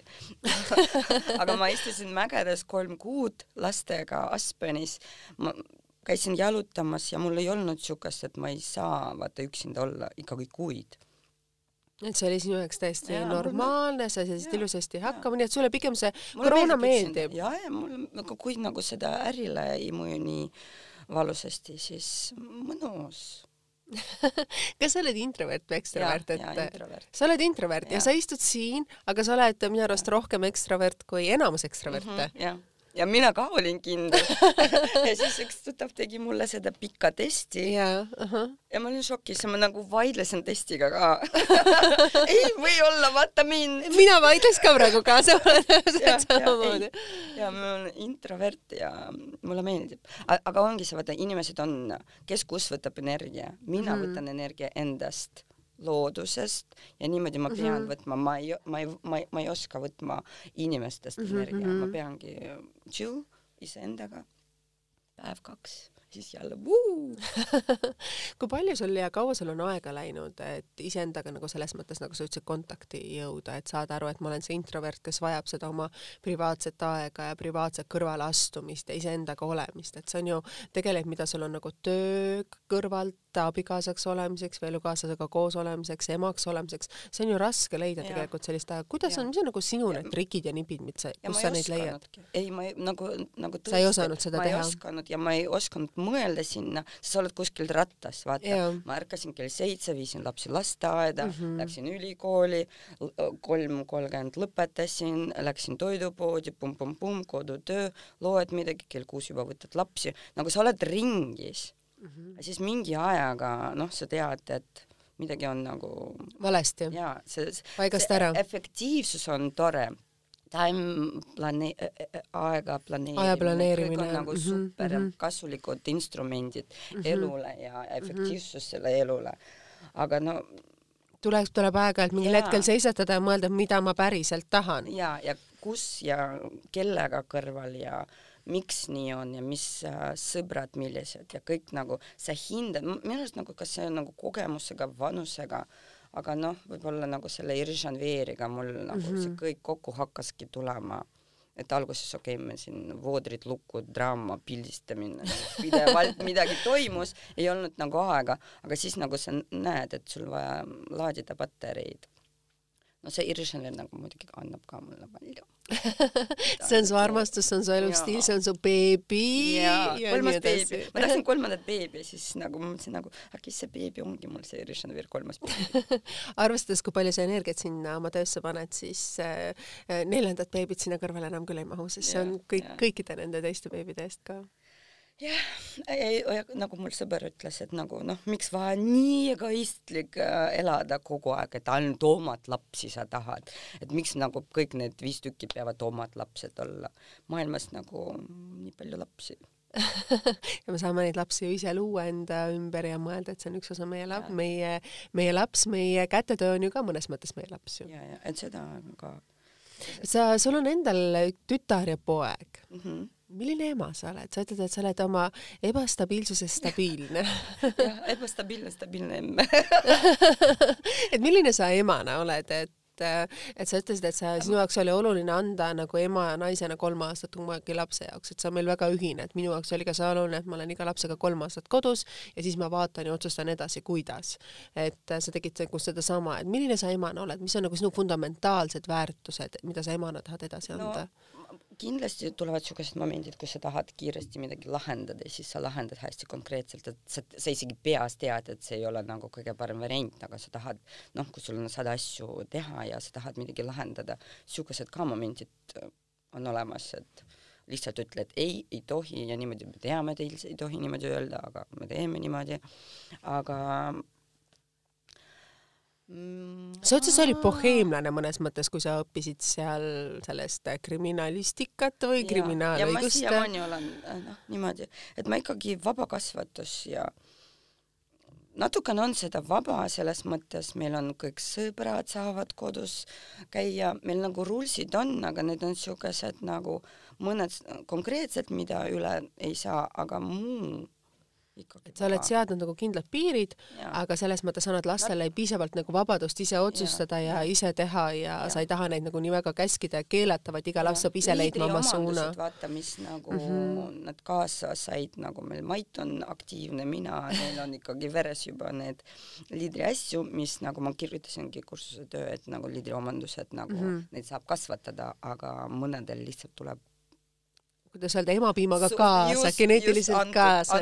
Aga ma istusin mägedes kolm kuud lastega Aspenis, ma käisin jalutamas ja mul ei olnud siukest, et ma ei saa vaata üksinda olla ikkagi kuid et see oli sinu jaoks täiesti ja, normaalne, sa said ilusasti hakkama, nii et sulle pigem see mulle koroona meeldib. ja, ja mul kui nagu seda ärile ei mõju nii valusasti, siis mõnus kas sa oled introvert või ekstrovert, et sa oled introvert ja. ja sa istud siin, aga sa oled minu arust rohkem ekstrovert kui enamus ekstroverte mm. -hmm, ja mina ka olin kindel ja siis üks tuttav tegi mulle seda pikka testi ja, uh -huh. ja ma olin šokis ja ma nagu vaidlesin testiga ka ei või olla, vaata mind. mina vaidles ka praegu kaasa, samamoodi. ja ma olen introvert ja mulle meeldib, aga ongi see, vaata inimesed on, kes kus võtab energia, mina mm -hmm. võtan energia endast loodusest ja niimoodi ma pean mm -hmm. võtma, ma ei, ma ei, ma ei, ma ei oska võtma inimestest mm -hmm. energia, ma mhm. peangi chill iseendaga päev kaks siis jälle vuu kui palju sul ja kaua sul on aega läinud, et iseendaga nagu selles mõttes, nagu sa ütlesid, kontakti jõuda, et saada aru, et ma olen see introvert, kes vajab seda oma privaatset aega ja privaatset kõrvaleastumist ja iseendaga olemist, et see on ju tegelikult, mida sul on nagu töö kõrvalt abikaasaks olemiseks või elukaaslasega koos olemiseks, emaks olemiseks, see on ju raske leida ja. tegelikult sellist aega. kuidas ja. on, mis on nagu sinu need trikid ja nipid, mis sa, kus sa neid leiad? ei, ma ei, nagu, nagu tõesti, sa ei osanud seda ma teha? ma ei osanud ja ma ei osanud mõelda sinna, sa oled kuskil rattas, vaata. ma ärkasin kell seitse, viisin lapsi lasteaeda mm, -hmm. läksin ülikooli, kolm kolmkümmend lõpetasin, läksin toidupoodi pum,, pumm-pumm-pumm, kodutöö, loed midagi, kell kuus juba võtad lapsi, nagu sa oled ringis mm. -hmm. siis mingi ajaga, noh, sa tead, et midagi on nagu valesti. jaa, see, ära. efektiivsus on tore time plane-, aega planeerimine, aja planeerimine. kõik on nagu mm -hmm, super mm -hmm. kasulikud instrumendid mm -hmm. elule ja efektiivsus mm -hmm. elule. aga no tuleb, tuleb aeg-ajalt mingil jaa. hetkel seisatada ja mõelda, mida ma päriselt tahan. ja, ja kus ja kellega kõrval ja miks nii on ja mis äh, sõbrad millised ja kõik nagu sa hindad, minu arust nagu kas see on nagu kogemusega, vanusega aga noh, võib-olla nagu selle Iržanveeriga mul nagu mm -hmm. see kõik kokku hakkaski tulema et alguses okei okay,, me siin voodrid lukku, draama, pildistamine, pidevalt midagi toimus, ei olnud nagu aega, aga siis nagu sa näed, et sul vaja laadida patareid no see Iršenil nagu muidugi annab ka mulle palju. See on su armastus, see on su elustiil, see on su beebi. kolmas beebi, ma tahtsin kolmandat beebi, siis nagu ma mõtlesin nagu, äkki see beebi ongi mul see Iršen veel kolmas beebi? Arvestades, kui palju sa energiat sinna oma töösse paned, siis äh, neljandat beebit sinna kõrvale enam küll ei mahu, sest see on kõik, kõikide nende teiste beebide eest ka jah, nagu mul sõber ütles, et nagu noh, miks vaja nii egoistlik äh, elada kogu aeg, et ainult omad lapsi sa tahad, et miks nagu kõik need viis tükki peavad omad lapsed olla. maailmas nagu nii palju lapsi ja me saame neid lapsi ju ise luua enda ümber ja mõelda, et see on üks osa meie lap-, meie, meie laps, meie kätetöö on ju ka mõnes mõttes meie laps ju. ja, ja et seda ka. sa, sul on endal tütar ja poeg mm. -hmm milline ema sa oled, sa ütled, et sa oled oma ebastabiilsuses stabiilne jah, ebastabiilne, stabiilne emme et milline sa emana oled, et et sa ütlesid, et sa, sinu jaoks oli oluline anda nagu ema ja naisena kolm aastat kumagi lapse jaoks, et see on meil väga ühine, et minu jaoks oli ka see oluline, et ma olen iga lapsega kolm aastat kodus ja siis ma vaatan ja otsustan edasi, kuidas. et sa tegid nagu sedasama, et milline sa emana oled, mis on nagu sinu fundamentaalsed väärtused, mida sa emana tahad edasi anda no,? Kindlasti tulevad niisugused momendid, kus sa tahad kiiresti midagi lahendada ja siis sa lahendad hästi konkreetselt, et sa, sa isegi peas tead, et see ei ole nagu kõige parem variant, aga sa tahad, noh, kui sul on sada asju teha ja sa tahad midagi lahendada, niisugused ka momendid on olemas, et lihtsalt ütled ei, ei tohi ja niimoodi me teame, et ei tohi niimoodi öelda, aga me teeme niimoodi, aga. Sa ütlesid, sa olid boheemlane mõnes mõttes, kui sa õppisid seal sellest kriminalistikat või kriminaalõigust. ja ma siiamaani olen noh, niimoodi, et ma ikkagi vabakasvatus ja natukene on seda vaba selles mõttes, meil on kõik sõbrad saavad kodus käia, meil nagu rulsid on, aga need on siukesed nagu mõned konkreetsed, mida üle ei saa, aga muu ikkagi et sa oled seadnud nagu kindlad piirid, aga selles mõttes annad lastele no. piisavalt nagu vabadust ise otsustada ja, ja ise teha ja, ja sa ei taha neid nagu nii väga käskida ja keelata, vaid iga laps saab ise leidma oma suuna. vaata, mis nagu mm -hmm. nad kaasa said, nagu meil Mait on aktiivne, mina, neil on ikkagi veres juba need liidriasju, mis nagu ma kirjutasingi kursuse töö, et nagu liidriomandused nagu mm -hmm. neid saab kasvatada, aga mõnedel lihtsalt tuleb kuidas öelda, emapiimaga kaasa, geneetiliselt kaasa.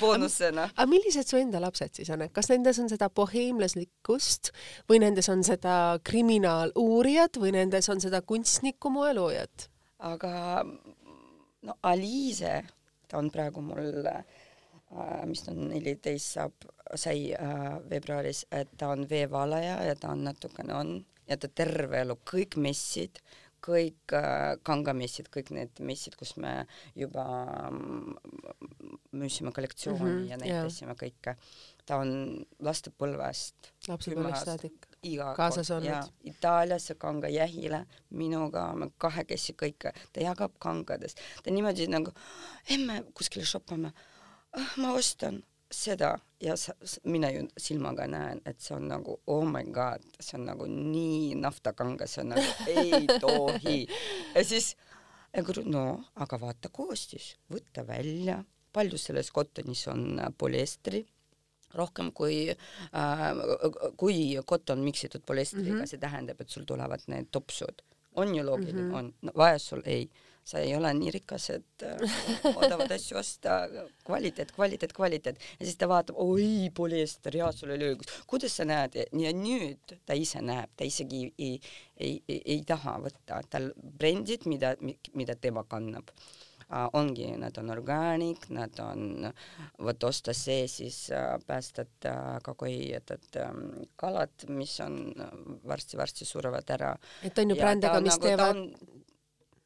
boonusena. aga millised su enda lapsed siis on, et kas nendes on seda boheemlaslikkust või nendes on seda kriminaaluurijat või nendes on seda kunstniku moeloojat? aga no Aliise, ta on praegu mul äh, mis ta on, neliteist saab, sai äh, veebruaris, et ta on veevalaja ja ta on natukene on ja ta terve elu kõik messid kõik äh, kangamessid, kõik need messid, kus me juba mm, müüsime kollektsiooni mm -hmm, ja näitasime yeah. kõike. ta on lastepõlvest. lapsepõlvest saadik. kaasas olnud. Itaaliasse kanga jähile, minuga me kahekesi kõike, ta jagab kangadest, ta niimoodi nagu, emme kuskile shoppama, ah, ma ostan seda ja sa, mina ju silmaga näen, et see on nagu oh my god, see on nagu nii naftakange, see on nagu ei tohi. ja siis no aga vaata koostis, võta välja, palju selles kotonis on poliestri rohkem kui äh,, kui koton miksitud poliestriga mm, -hmm. see tähendab, et sul tulevad need topsud. on ju loogiline mm, -hmm. on no,, vajas sul ei sa ei ole nii rikas, et äh, odavaid asju osta, kvaliteet, kvaliteet, kvaliteet. Ja siis ta vaatab, oi, polüester, jaa, sul oli õigus, kuidas sa näed? Ja nüüd ta ise näeb, ta isegi ei, ei, ei, ei, taha võtta, tal brändid, mida, mida tema kannab uh, ongi, nad on organic, nad on, vot osta see, siis uh, päästad uh, kogu jätad um, kalad, mis on varsti-varsti surevad ära. et on ju brände ka, mis nagu, teevad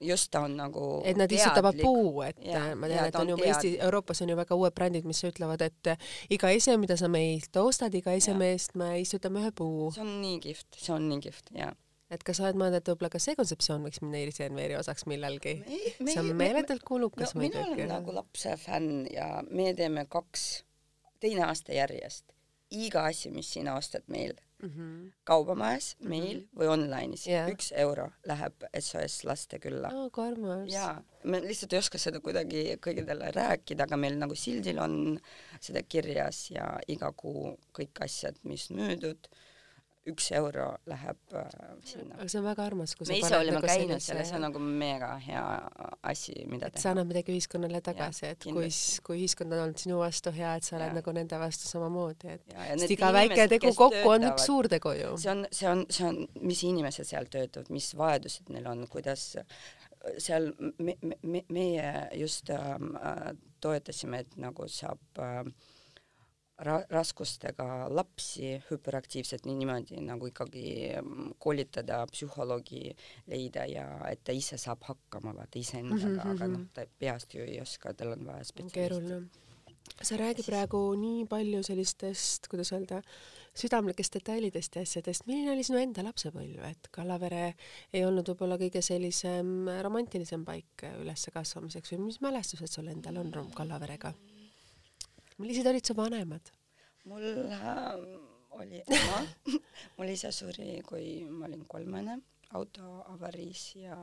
just ta on nagu et nad istutavad puu, et ja, ma tean, et on, on ju Eesti, Euroopas on ju väga uued brändid, mis ütlevad, et iga ese, mida sa meilt ostad, iga eseme eest me istutame ühe puu. see on nii kihvt, see on nii kihvt, jaa et kas sa oled mõelnud, et võib-olla ka see kontseptsioon võiks minna Iris Enveri osaks millalgi? see on meeletult kulukas no, muidugi. mina olen nagu lapse fänn ja me teeme kaks, teine aasta järjest iga asi, mis sina ostad meil mm -hmm. kaubamajas mm, -hmm. meil või online'is yeah., üks euro läheb SOS Lastekülla oh,. jaa, me lihtsalt ei oska seda kuidagi kõigile rääkida, aga meil nagu sildil on seda kirjas ja iga kuu kõik asjad, mis müüdud üks euro läheb äh, sinna. aga see on väga armas, kui me ise olime nagu käinud selles, see on nagu mega hea asi, mida et teha. sa annad midagi ühiskonnale tagasi, et kui, kui ühiskond on olnud sinu vastu hea, et sa oled ja. nagu nende vastu samamoodi, et sest iga väike tegu kokku töötavad, on üks suur tegu ju. see on, see on, see on, mis inimesed seal töötavad, mis vajadused neil on, kuidas seal me, me, meie just ähm, äh, toetasime, et nagu saab äh, ra-, raskustega lapsi, hüperaktiivset nii niimoodi nagu ikkagi mm, koolitada, psühholoogi leida ja et ta ise saab hakkama, vaata iseendaga mm, -hmm. aga noh, ta peast ju ei oska, tal on vaja spetsialisti. sa räägid praegu nii palju sellistest, kuidas öelda, südamlikest detailidest ja asjadest, milline oli sinu enda lapsepõlv, et Kallavere ei olnud võib-olla kõige sellisem romantilisem paik üleskasvamiseks või mis mälestused sul endal on Kallaverega? Millised olid su vanemad? mul äh, oli ema. Mul isa suri, kui ma olin kolmene. Autoavariis ja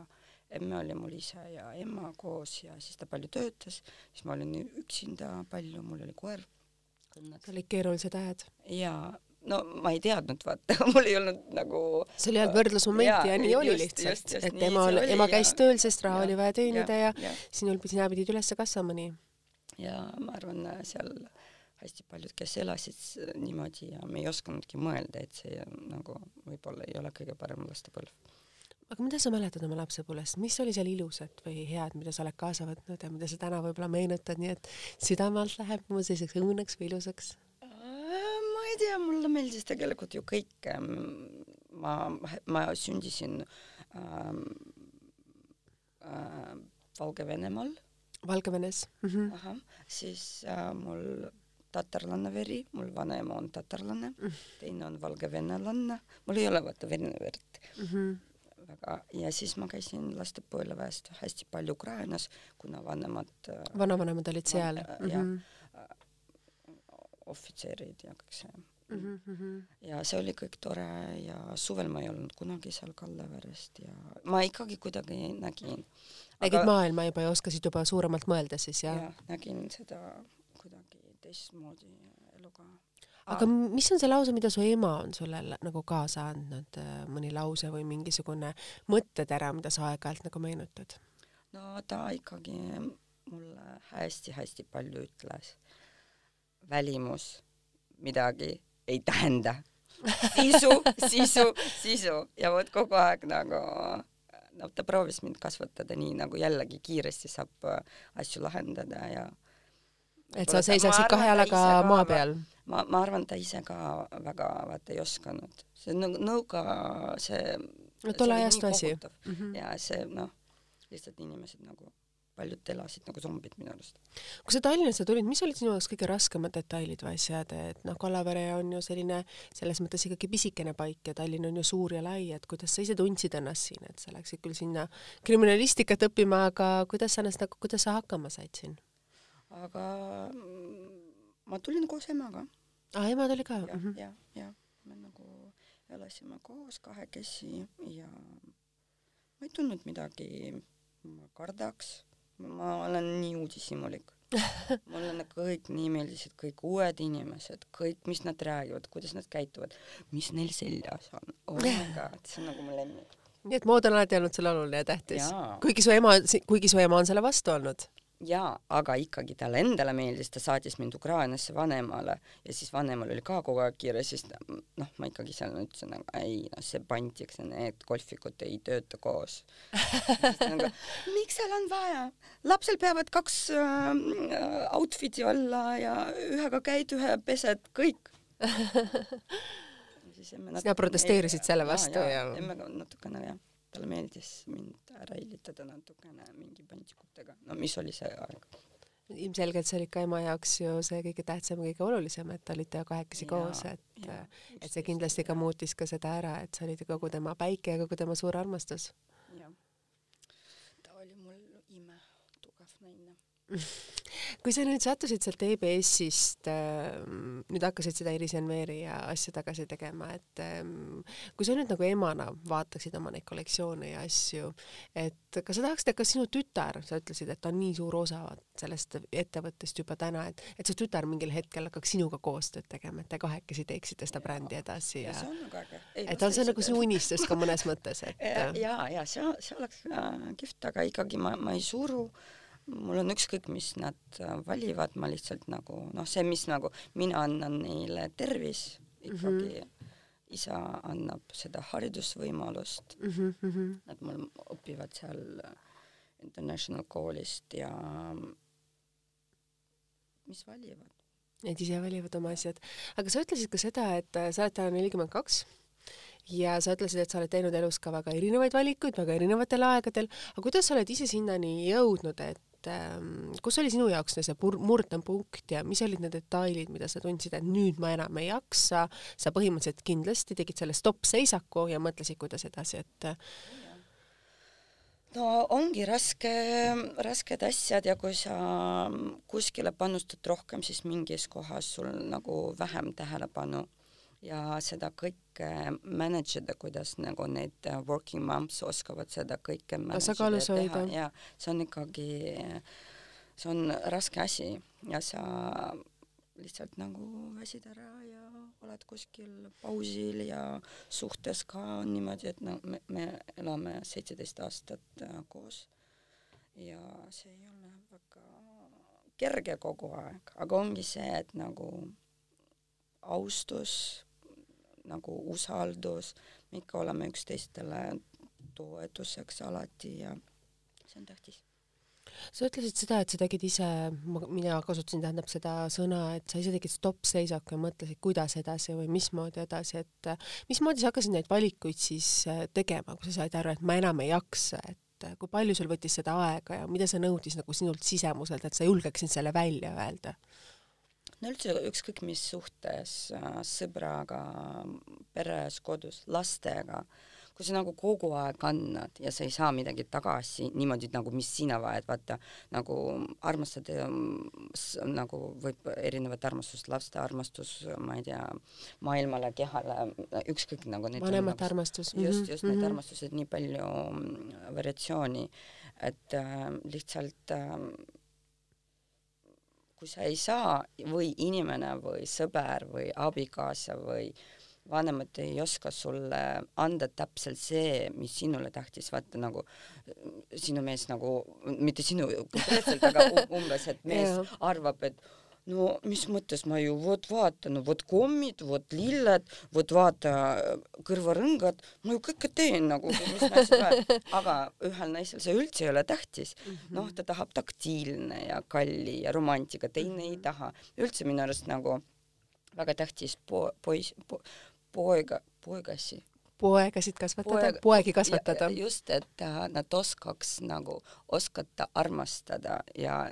emme oli mul isa ja ema koos ja siis ta palju töötas, siis ma olin üksinda palju, mul oli koer. olid keerulised ajad? jaa, no ma ei teadnud, vaata. Mul ei olnud nagu sul ei olnud võrdlusmomenti ja, ja nii oli just, lihtsalt, et ema, ema käis ja, tööl, sest raha ja, oli vaja teenida ja, ja, ja sinul, sina pidid üles kasvama nii ja ma arvan, seal hästi paljud, kes elasid niimoodi ja me ei osanudki mõelda, et see nagu võib-olla ei ole kõige parem lastepõlv. aga mida sa mäletad oma lapsepõlvest, mis oli seal ilusat või head, mida sa oled kaasa võtnud ja mida sa täna võib-olla meenutad, nii et südame alt läheb mu selliseks õnneks või ilusaks? ma ei tea, mulle meeldis tegelikult ju kõik. ma, ma sündisin ähm, äh, Valgevenemaal Valgevenes mm. -hmm. ahah, siis äh, mul tatarlanna veri, mul vanaema on tatarlane mm, -hmm. teine on valgevenelanna, mul ei ole vaata vene verd mm. -hmm väga ja siis ma käisin lastepõlvest hästi palju Ukrainas, kuna vanemad äh, vanavanemad olid seal van, mm. -hmm. ohvitserid ja kõik see mm. -hmm. ja see oli kõik tore ja suvel ma ei olnud kunagi seal Kalleverest ja ma ikkagi kuidagi nägin. nägid maailma juba ja oskasid juba suuremalt mõelda siis jah? jah, nägin seda kuidagi teistmoodi eluga. aga mis on see lause, mida su ema on sulle nagu kaasa andnud, mõni lause või mingisugune mõttetera, mida sa aeg-ajalt nagu meenutad? no ta ikkagi mulle hästi-hästi palju ütles. välimus midagi ei tähenda. sisu, sisu, sisu ja vot kogu aeg nagu no ta proovis mind kasvatada nii nagu jällegi kiiresti saab äh, asju lahendada ja et sa seisaksid kahe jalaga maa peal? ma, ma arvan, ta ise ka väga vaata ei osanud, see nõu-, nõuga see no tolle ajastu asi. Mm -hmm. ja see noh, lihtsalt inimesed nagu paljud elasid nagu zombid minu arust. kui sa Tallinnasse tulid, mis olid sinu jaoks kõige raskemad detailid või asjad, et noh, Kallavere on ju selline selles mõttes ikkagi pisikene paik ja Tallinn on ju suur ja lai, et kuidas sa ise tundsid ennast siin, et sa läksid küll sinna kriminalistikat õppima, aga kuidas sa ennast nagu, kuidas sa hakkama said siin? aga ma tulin koos emaga. aa, ema tuli ka? jah mm -hmm., jah, jah, me nagu elasime koos kahekesi ja ma ei tundnud midagi, ma kardaks ma olen nii uudishimulik mulle need kõik nii meeldisid, kõik uued inimesed, kõik, mis nad räägivad, kuidas nad käituvad, mis neil seljas on. oh my god, see on nagu mu lemmik. nii et mood on alati olnud sulle oluline ja tähtis, kuigi su ema, kuigi su ema on selle vastu olnud jaa, aga ikkagi talle endale meeldis, ta saatis mind Ukrainasse vanemale ja siis vanemal oli ka kogu aeg kiire, siis noh, ma ikkagi seal ütlesin, aga ei, noh, see ja need golfikud ei tööta koos. Nagu, miks seal on vaja? lapsel peavad kaks äh, outfit'i olla ja ühega käid, ühe pesed, kõik sina protesteerisid selle vastu ja, ja... natukene jah talle meeldis mind ära hillitada natukene mingi pantikutega, no mis oli see aeg. ilmselgelt see oli ka ema jaoks ju see kõige tähtsam, kõige olulisem, et te olite kahekesi ja, koos, et, et see kindlasti ka muutis ka seda ära, et sa olid kogu tema päike ja kogu tema suur armastus. jah, ta oli mul imetugev naine kui sa nüüd sattusid sealt EBS-ist äh,, nüüd hakkasid seda Iris Enveri ja asju tagasi tegema, et äh, kui sa nüüd nagu emana vaataksid oma neid kollektsioone ja asju, et kas sa tahaksid, et ka sinu tütar, sa ütlesid, et ta on nii suur osa sellest ettevõttest juba täna, et, et su tütar mingil hetkel hakkaks sinuga koostööd tegema, et te kahekesi teeksite seda brändi edasi ja, ja see on väga äge. et on see nagu sinu unistus ka mõnes mõttes, et ja, ja, ja see, see oleks äh, kihvt, aga ikkagi ma, ma ei suru äh, mul on ükskõik, mis nad äh, valivad, ma lihtsalt nagu noh, see, mis nagu mina annan neile tervis ikkagi mm, -hmm. isa annab seda haridusvõimalust mm. -hmm. Nad mul õpivad seal international koolist ja mis valivad. Nad ise valivad oma asjad. aga sa ütlesid ka seda, et äh, sa oled täna nelikümmend kaks ja sa ütlesid, et sa oled teinud elus ka väga erinevaid valikuid väga erinevatel aegadel, aga kuidas sa oled ise sinnani jõudnud, et et ähm, kus oli sinu jaoks see murdepunkt ja mis olid need detailid, mida sa tundsid, et nüüd ma enam ei jaksa, sa põhimõtteliselt kindlasti tegid selle stopp-seisaku ja mõtlesid, kuidas edasi, et no ongi raske, rasked asjad ja kui sa kuskile panustad rohkem, siis mingis kohas sul nagu vähem tähelepanu ja seda kõike manage ida, kuidas nagu need äh, working moms oskavad seda kõike tasakaalus hoida. ja see on ikkagi, see on raske asi ja sa lihtsalt nagu väsid ära ja oled kuskil pausil ja suhtes ka on niimoodi, et no me, me elame seitseteist aastat äh, koos ja see ei ole väga kerge kogu aeg, aga ongi see, et nagu austus nagu usaldus, me ikka oleme üksteistele toetuseks alati ja see on tähtis sa ütlesid seda, et sa tegid ise, mina kasutasin, tähendab seda sõna, et sa ise tegid stopp-seisaku ja mõtlesid, kuidas edasi või mismoodi edasi, et mismoodi sa hakkasid neid valikuid siis äh, tegema, kui sa said aru, et ma enam ei jaksa, et äh, kui palju sul võttis seda aega ja mida see nõudis nagu sinult sisemuselt, et sa julgeksid selle välja öelda? No üldse ükskõik mis suhtes, äh, sõbraga, peres, kodus, lastega, kui sa nagu kogu aeg annad ja sa ei saa midagi tagasi niimoodi nagu, mis sina vajad, vaata nagu armastada nagu võib erinevat armastust, laste armastus, ma ei tea, maailmale, kehale, ükskõik nagu vanemate nagu, armastus. just, just mm -hmm. need mhm. armastused, nii palju mm, variatsiooni, et äh, lihtsalt äh, kui sa ei saa või inimene või sõber või abikaasa või vanemad ei oska sulle anda täpselt see, mis sinule tähtis, vaata nagu sinu mees nagu, mitte sinu konkreetselt, aga umbes, et mees arvab, et no mis mõttes ma ju vot vaatan, no vot kommid, vot lilled, vot vaata kõrvarõngad, ma ju kõike teen nagu, aga ühel naisel see üldse ei ole tähtis -hmm.. noh, ta tahab taktiilne ja kalli ja romantika, teine ei taha. üldse minu arust nagu väga tähtis po-, poiss po,, poega, poegasi. poegasid kasvatada Poeg,, poegi kasvatada. just, et äh, nad oskaks nagu oskata armastada ja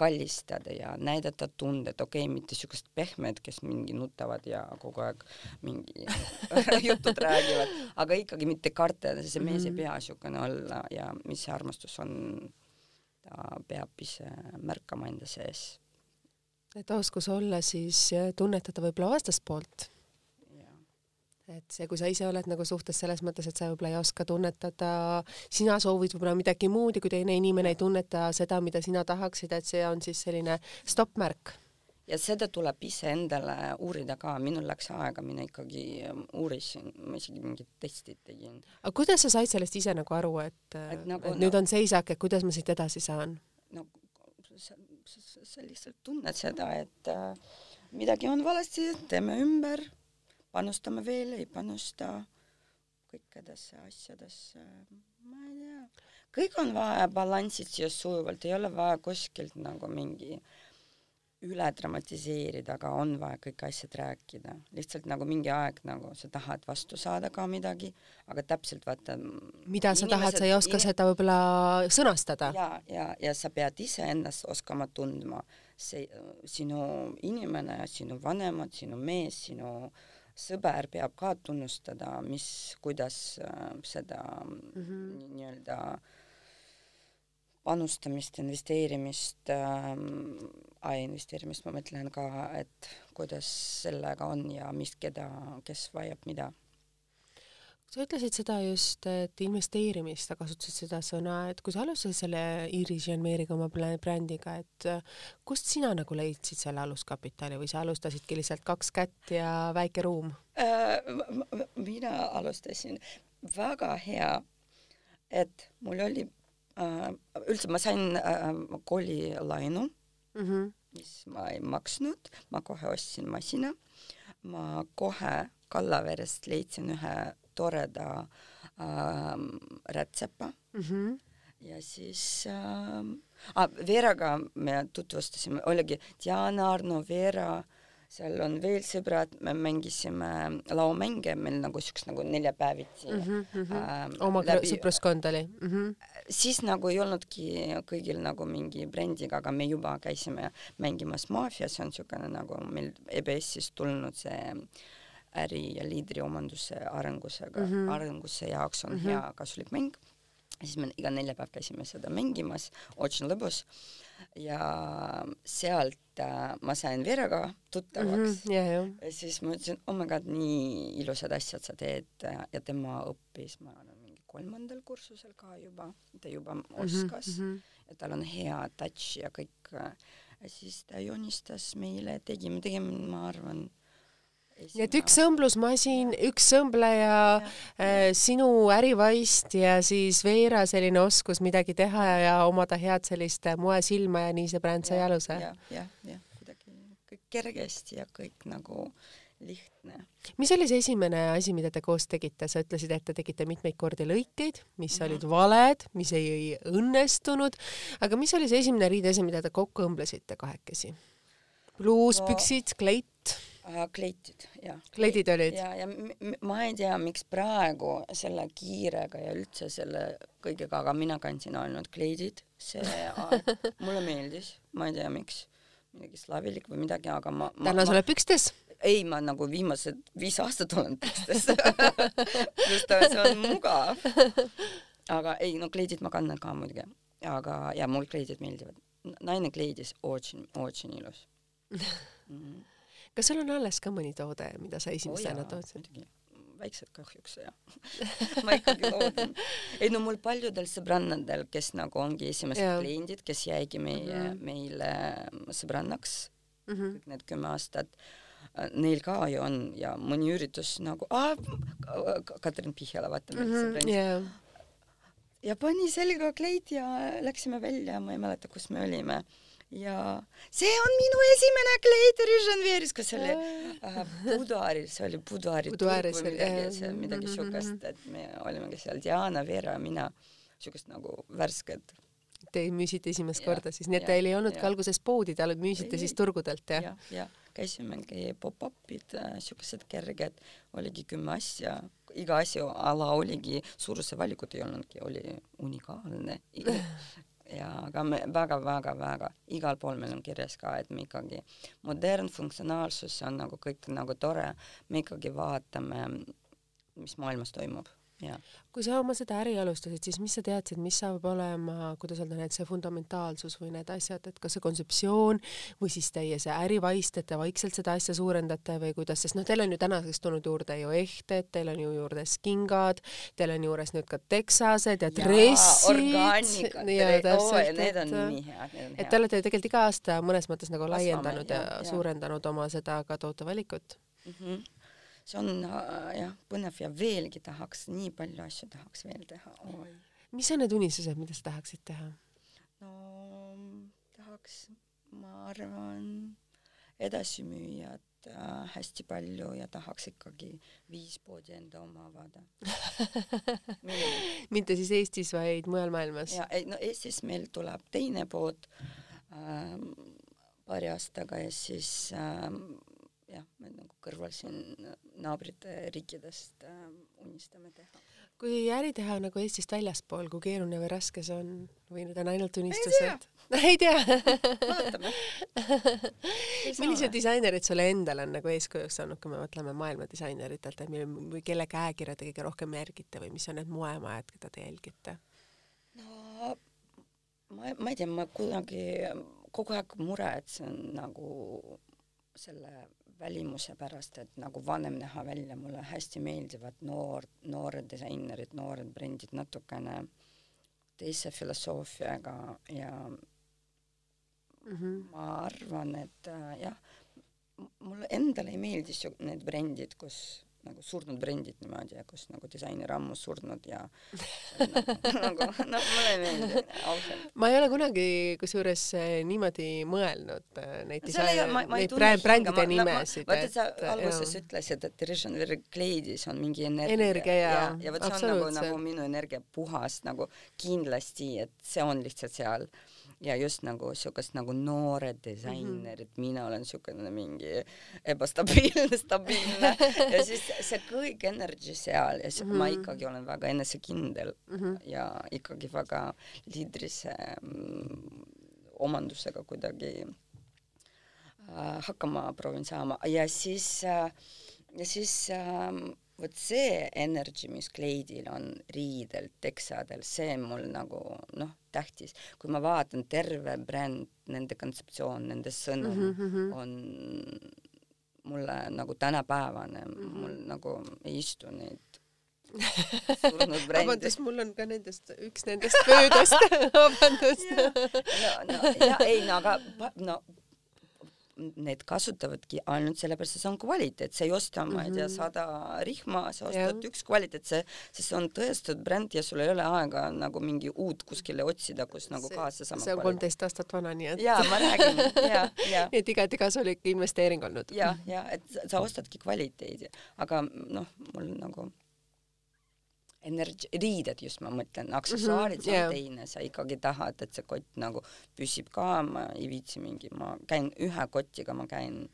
kallistada ja näidata tundet, okei okay,, mitte siukest pehmed, kes mingi nutavad ja kogu aeg mingi jutud räägivad, aga ikkagi mitte karta, see mees ei mhm. pea siukene olla ja mis see armastus on, ta peab ise märkama enda sees. et oskus olla siis tunnetada võib-olla vastaspoolt et see, kui sa ise oled nagu suhtes selles mõttes, et sa võib-olla ei oska tunnetada, sina soovid võib-olla midagi muud ja kui teine inimene ei tunneta seda, mida sina tahaksid, et see on siis selline stopp-märk. ja seda tuleb iseendale uurida ka, minul läks aega, mina ikkagi ähm, uurisin, ma isegi mingid testid tegin. aga kuidas sa said sellest ise nagu aru, et, et, nagu, et nüüd no, on seisak, et kuidas ma siit edasi saan? no sa, sa, sa lihtsalt tunned seda, et äh, midagi on valesti, teeme ümber panustame veel, ei panusta kõikidesse asjadesse, ma ei tea, kõik on vaja balanssit siia sujuvalt, ei ole vaja kuskilt nagu mingi üle dramatiseerida, aga on vaja kõik asjad rääkida. lihtsalt nagu mingi aeg nagu sa tahad vastu saada ka midagi, aga täpselt vaata mida sa tahad, sa ei oska in... seda võib-olla sõnastada. ja, ja, ja sa pead iseennast oskama tundma. see, sinu inimene, sinu vanemad, sinu mees, sinu äh, sõber peab ka tunnustada, mis, kuidas äh, seda mm -hmm. nii-öelda panustamist, investeerimist äh,, investeerimist ma mõtlen ka, et kuidas sellega on ja mis, keda, kes vajab mida sa ütlesid seda just, et investeerimist, sa kasutasid seda sõna, et kui sa alustasid selle Iris Janmeeriga oma brändiga, et äh, kust sina nagu leidsid selle aluskapitali või sa alustasidki lihtsalt kaks kätt ja väike ruum äh,? mina alustasin väga hea, et mul oli äh,, üldse ma sain äh, koolilaenu mm, -hmm. mis ma ei maksnud, ma kohe ostsin masina, ma kohe Kallaverest leidsin ühe toreda äh, rätsepa mm. -hmm. ja siis äh, ah, Veeraga me tutvustasime, oligi Diana, Arno, Veera, seal on veel sõbrad, me mängisime laomänge, meil nagu siukest nagu neljapäeviti mm. -hmm, mm -hmm. äh, oma läbi... sõpruskond oli mm? -hmm. siis nagu ei olnudki kõigil nagu mingi brändiga, aga me juba käisime mängimas Mafia, see on siukene nagu meil EBS-ist tulnud see äh, äri ja liidri omanduse arengusega mm, -hmm. arenguse jaoks on mm -hmm. hea kasulik mäng. siis me iga neljapäev käisime seda mängimas Otsin lõbus ja sealt äh, ma sain Veraga tuttavaks mm. -hmm. Yeah, yeah. siis ma ütlesin, oh my god, nii ilusad asjad sa teed ja tema õppis, ma arvan, mingi kolmandal kursusel ka juba, ta juba mhm, oskas mm -hmm. ja tal on hea touch ja kõik. siis ta joonistas meile, tegime, tegime, ma arvan nii et üks õmblusmasin, üks õmbleja, äh, sinu ärivaist ja siis Veera selline oskus midagi teha ja omada head sellist moesilma ja nii see bränd sai aluse ja,. jah, jah, kuidagi kõik kergesti ja kõik nagu lihtne. mis oli see esimene asi, mida te koos tegite, sa ütlesid, et te tegite mitmeid kordi lõikeid, mis mm -hmm. olid valed, mis ei, ei õnnestunud, aga mis oli see esimene riideasi, mida te kokku õmblesite kahekesi? pluuspüksid no,, kleit kleitid, jah. kleidid olid? ja, ja ma ei tea, miks praegu selle kiirega ja üldse selle kõigega, aga mina kandsin ainult kleidid, see aeg mulle meeldis, ma ei tea, miks, midagi slaavilik või midagi, aga ma, ma. täna sa oled pükstes? ei, ma nagu viimased viis aastat olen pükstes sest see on mugav. aga ei, no kleidid ma kannan ka muidugi, aga ja mul kleidid meeldivad. naine kleidis, otsin, otsin ilus mm. -hmm kas sul on alles ka mõni toode, mida sa esimesena oh, tootsid? väiksed kahjuks ja ma ikkagi loodan. ei no mul paljudel sõbrannadel, kes nagu ongi esimesed yeah. kliendid, kes jäigi meie mm, -hmm. meile sõbrannaks mm -hmm. kõik need kümme aastat neil ka ju on ja mõni üritus nagu, Katrin Pihjala, vaata meil mm -hmm, sõbrannid yeah. ja pani selga kleit ja läksime välja, ma ei mäleta, kus me olime ja. See on minu esimene kleit Riženveris, kus oli äh, Buduaaril, see oli Buduaari turg või midagi, see midagi mm -hmm. siukest, et me olimegi seal Diana, Veera, mina, siukest nagu värsket. Te müüsite esimest ja, korda siis, nii et teil ei olnudki alguses poodi, te müüsite ei, siis turgudelt, jah? ja,? jah, käisimegi pop-up'id äh,, siukesed kerged, oligi kümme asja, iga asja ala oligi, suuruse valikut ei olnudki, oli unikaalne ja aga me väga-väga-väga igal pool meil on kirjas ka, et me ikkagi modern funktsionaalsus on nagu kõik nagu tore, me ikkagi vaatame, mis maailmas toimub kui sa oma seda äri alustasid, siis mis sa teadsid, mis saab olema, kuidas öelda, need see fundamentaalsus või need asjad, et kas see kontseptsioon või siis teie see ärivaist, et te vaikselt seda asja suurendate või kuidas, sest noh, teil on ju tänaseks tulnud juurde ju ehted, teil on ju juures kingad, teil on juures nüüd ka teksased ja dressid. ja täpselt, head. et te olete tegelikult iga aasta mõnes mõttes nagu laiendanud ja, ja, ja suurendanud oma seda ka tootevalikut mm. -hmm see on äh, jah, põnev ja veelgi tahaks, nii palju asju tahaks veel teha. mis on need unistused, mida sa tahaksid teha? no tahaks, ma arvan, edasi müüa äh, hästi palju ja tahaks ikkagi viis poodi enda oma avada mitte siis Eestis, vaid mujal maailmas? ja ei no Eestis meil tuleb teine pood ähm, paari aastaga ja siis ähm, jah, me nagu kõrval siin naabrite riikidest äh, unistame teha. kui äri teha nagu Eestist väljaspool, kui keeruline või raske see on või need on ainult unistused? ei tea vaatame millised disainerid sulle endale on nagu eeskujuks olnud, kui me mõtleme maailma disaineritelt, et või kelle käekirja te kõige rohkem järgite või mis on need moemajad, keda te jälgite? no ma, ma ei tea, ma kunagi kogu aeg muretsen nagu selle välimuse pärast, et nagu vanem näha välja, mulle hästi meeldivad noor, noored disainerid, noored brändid natukene teise filosoofiaga ja mm -hmm. ma arvan, et äh, jah, mulle endale ei meeldi need brändid, kus nagu surnud brändid niimoodi ja kus nagu disainer ammu surnud ja nagu, noh, mulle ei meeldi ausalt. ma ei ole kunagi kusjuures eh, niimoodi mõelnud eh, neid disaine, neid brändide nimesid. vaata, sa alguses jah. ütlesid, et Dirision Kleidis on mingi energia. energia ja, ja, ja vot see on nagu, nagu minu energia puhas nagu kindlasti, et see on lihtsalt seal ja just nagu siukest nagu noored disainerid mm, -hmm. mina olen siukene mingi ebastabiilne, stabiilne ja siis see kõik energy seal ja siis mm -hmm. ma ikkagi olen väga enesekindel mm -hmm. ja ikkagi väga liidrise mm, omandusega kuidagi äh, hakkama proovin saama ja siis äh, ja siis äh, vot see energy, mis kleidil on riidel, teksadel, see mul nagu noh, tähtis. kui ma vaatan terve bränd, nende kontseptsioon, nende sõnum mm -hmm. on mulle nagu tänapäevane mm, -hmm. mul nagu ei istu neid vabandust, mul on ka nendest üks nendest pöödast vabandust. no, no ja ei, no aga no need kasutavadki ainult sellepärast, et see on kvaliteet, sa ei osta, ma ei tea, mhm. sada rihma, sa ostad yeah. üks kvaliteetse, sest see on tõestatud bränd ja sul ei ole aega nagu mingi uut kuskile otsida, kus nagu kaasa sama see on kolmteist aastat vana, nii et jaa, ma räägin, jaa, jaa. nii et igati kasulik investeering olnud. jah, ja et sa ostadki kvaliteedi, aga noh, mul nagu energi-, riided just ma mõtlen, aksessuaarid mm, -hmm, yeah. on teine, sa ikkagi tahad, et see kott nagu püsib ka, ma ei viitsi mingi, ma käin ühe kotiga, ma käin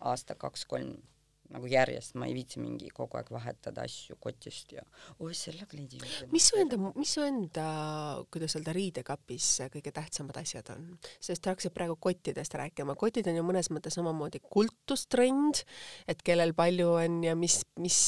aasta kaks-kolm nagu järjest, ma ei viitsi mingi kogu aeg vahetada asju kotist ja oi selle kleidi mis su enda, mis su enda, kuidas öelda, riidekapis kõige tähtsamad asjad on? sest sa hakkasid praegu kottidest rääkima, kotid on ju mõnes mõttes samamoodi kultustrend, et kellel palju on ja mis, mis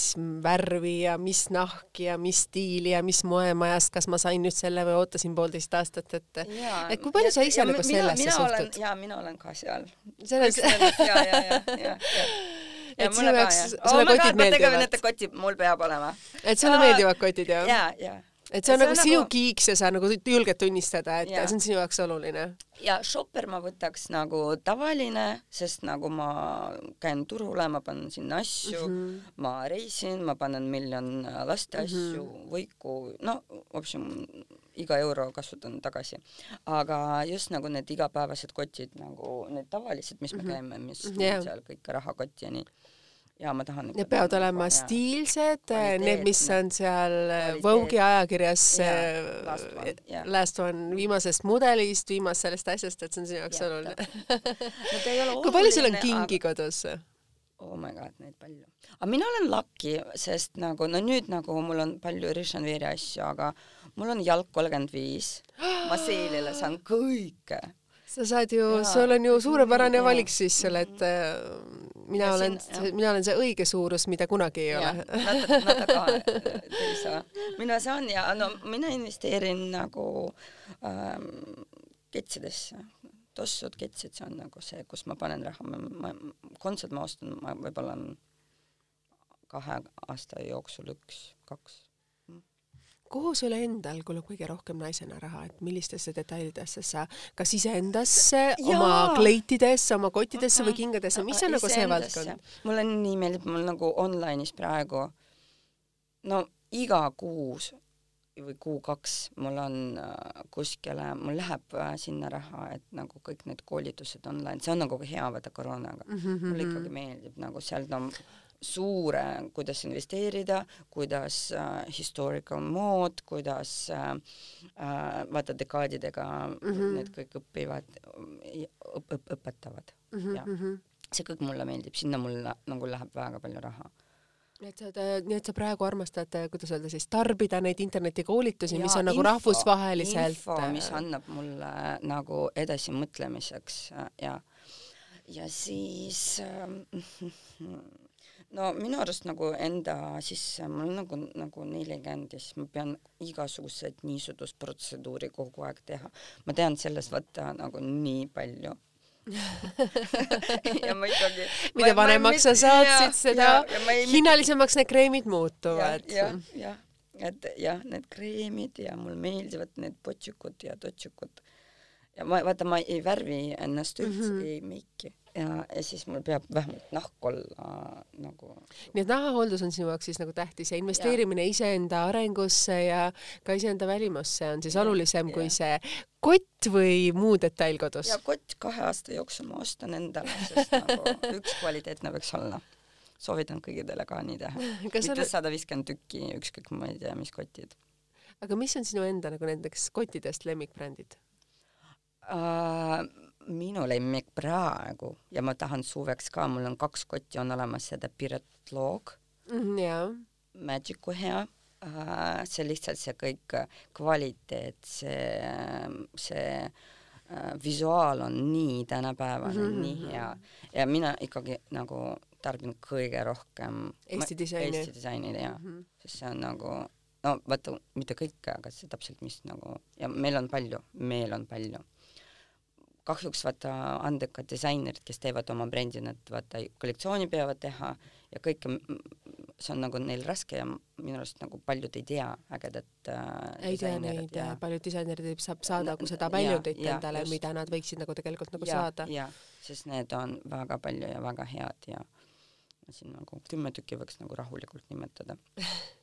värvi ja mis nahki ja mis stiili ja mis moemajast, kas ma sain nüüd selle või ootasin poolteist aastat, et et kui palju sa ise nagu sellesse suhtud? jaa, mina olen ka seal. selles ja, ja, ja, ja, ja et sinu jaoks, sulle kotid meeldivad? kotid, mul peab olema. et sulle meeldivad kotid, jah? jaa, jaa et see on see nagu on sinu nagu... kiiks ja sa nagu julged tunnistada, et ja. see on sinu jaoks oluline. ja šopper ma võtaks nagu tavaline, sest nagu ma käin turule, ma panen sinna asju mm, -hmm. ma reisin, ma panen miljon äh, laste mhm. asju mm, -hmm. võiku, no vopsim iga euro kasutan tagasi. aga just nagu need igapäevased kotid nagu need tavalised, mis me mm -hmm. käime, mis mhm. yeah. seal kõik rahakotti ja nii ja ma tahan Need peavad olema ja. stiilsed, need, mis on seal Vogue'i ajakirjas ja, last, one, last one viimasest mudelist, viimasest sellest asjast, et see on sinu jaoks oluline no,. kui palju sul on kingi aga... kodus? oh my god, neid palju. aga mina olen lucky, sest nagu no nüüd nagu mul on palju Richard asju, aga mul on jalg kolmkümmend viis, ma seelile saan kõike. sa saad ju, sul on ju suurepärane ja. valik siis selle, et mina ja olen, mina olen see õige suurus, mida kunagi ei ja, ole. Ei saa. mina saan ja no mina investeerin nagu ähm, ketsidesse tossud, ketsid, see on nagu see, kus ma panen raha, ma, ma, kontsert ma ostan, ma võib-olla kahe aasta jooksul üks, kaks kuhu sul endal kulub kõige rohkem naisena raha, et millistesse detailidesse sa, kas iseendasse, oma kleitidesse, oma kottidesse või kingadesse, mis on nagu see valdkond? mulle nii meeldib, mul nagu online'is praegu. No iga kuus või kuu-kaks mul on äh, kuskile, mul läheb äh, sinna raha, et nagu kõik need koolitused online, see on nagu hea vaata koroonaga. Mm. -hmm. mulle ikkagi meeldib nagu seal no suure, kuidas investeerida, kuidas äh, historical mood, kuidas äh, äh, vaata dekaadidega mm -hmm. need kõik õpivad õp,, õp, õpetavad mm -hmm. ja mhm. see kõik mulle meeldib, sinna mul nagu läheb väga palju raha nii et sa, nii et sa praegu armastad, kuidas öelda siis, tarbida neid internetikoolitusi, mis on nagu info, nagu rahvusvaheliselt. info, mis annab mulle nagu edasimõtlemiseks ja, ja siis äh, no minu arust nagu enda sisse, mul on nagu, nagu nelikümmend ja siis ma pean igasuguseid niisugusprotseduuri kogu aeg teha. ma tean sellest võtta nagu nii palju ja ma ikkagi mida vanemaks sa saad, siis seda ja, ja hinnalisemaks need kreemid muutuvad. jah, jah, et jah, need kreemid ja mulle meeldivad need potšikud ja totšikud. ja ma, vaata, ma ei värvi ennast üldse mm, -hmm. ei meiki ja, ja siis mul peab vähemalt nahk olla nagu. nii et nahahooldus on sinu jaoks siis nagu tähtis ja investeerimine iseenda arengusse ja ka iseenda välimusse on siis olulisem ja. kui see kott või muu detail kodus? ja kott kahe aasta jooksul ma ostan endale, sest nagu üks kvaliteetne võiks olla. soovitan kõigile ka nii teha. mitte sada viiskümmend tükki, ükskõik ma ei tea, mis kotid. aga mis on sinu enda nagu nendeks kottidest lemmikbrändid uh,? Minu lemmik praegu ja ma tahan suveks ka, mul on kaks kotti on olemas, seda Piret Loog mm,. jaa. Magicu hea uh,, see lihtsalt see kõik kvaliteet, see, see uh, visuaal on nii tänapäevane mm, -hmm. nii hea ja mina ikkagi nagu tarbin kõige rohkem Eesti disaini. Eesti disaini jaa mm, -hmm. sest see on nagu no vaata, mitte kõike, aga see täpselt, mis nagu ja meil on palju, meil on palju kahjuks vaata andekad disainerid, kes teevad oma brändi, nad vaata kollektsiooni peavad teha ja kõike, see on nagu neil raske ja minu arust nagu paljud ei tea ägedat äh, ei tea neid ja paljud disainerid saab saada nagu seda väljundit endale, mida nad võiksid nagu tegelikult nagu ja, saada. jah, sest need on väga palju ja väga head ja siin nagu kümme tükki võiks nagu rahulikult nimetada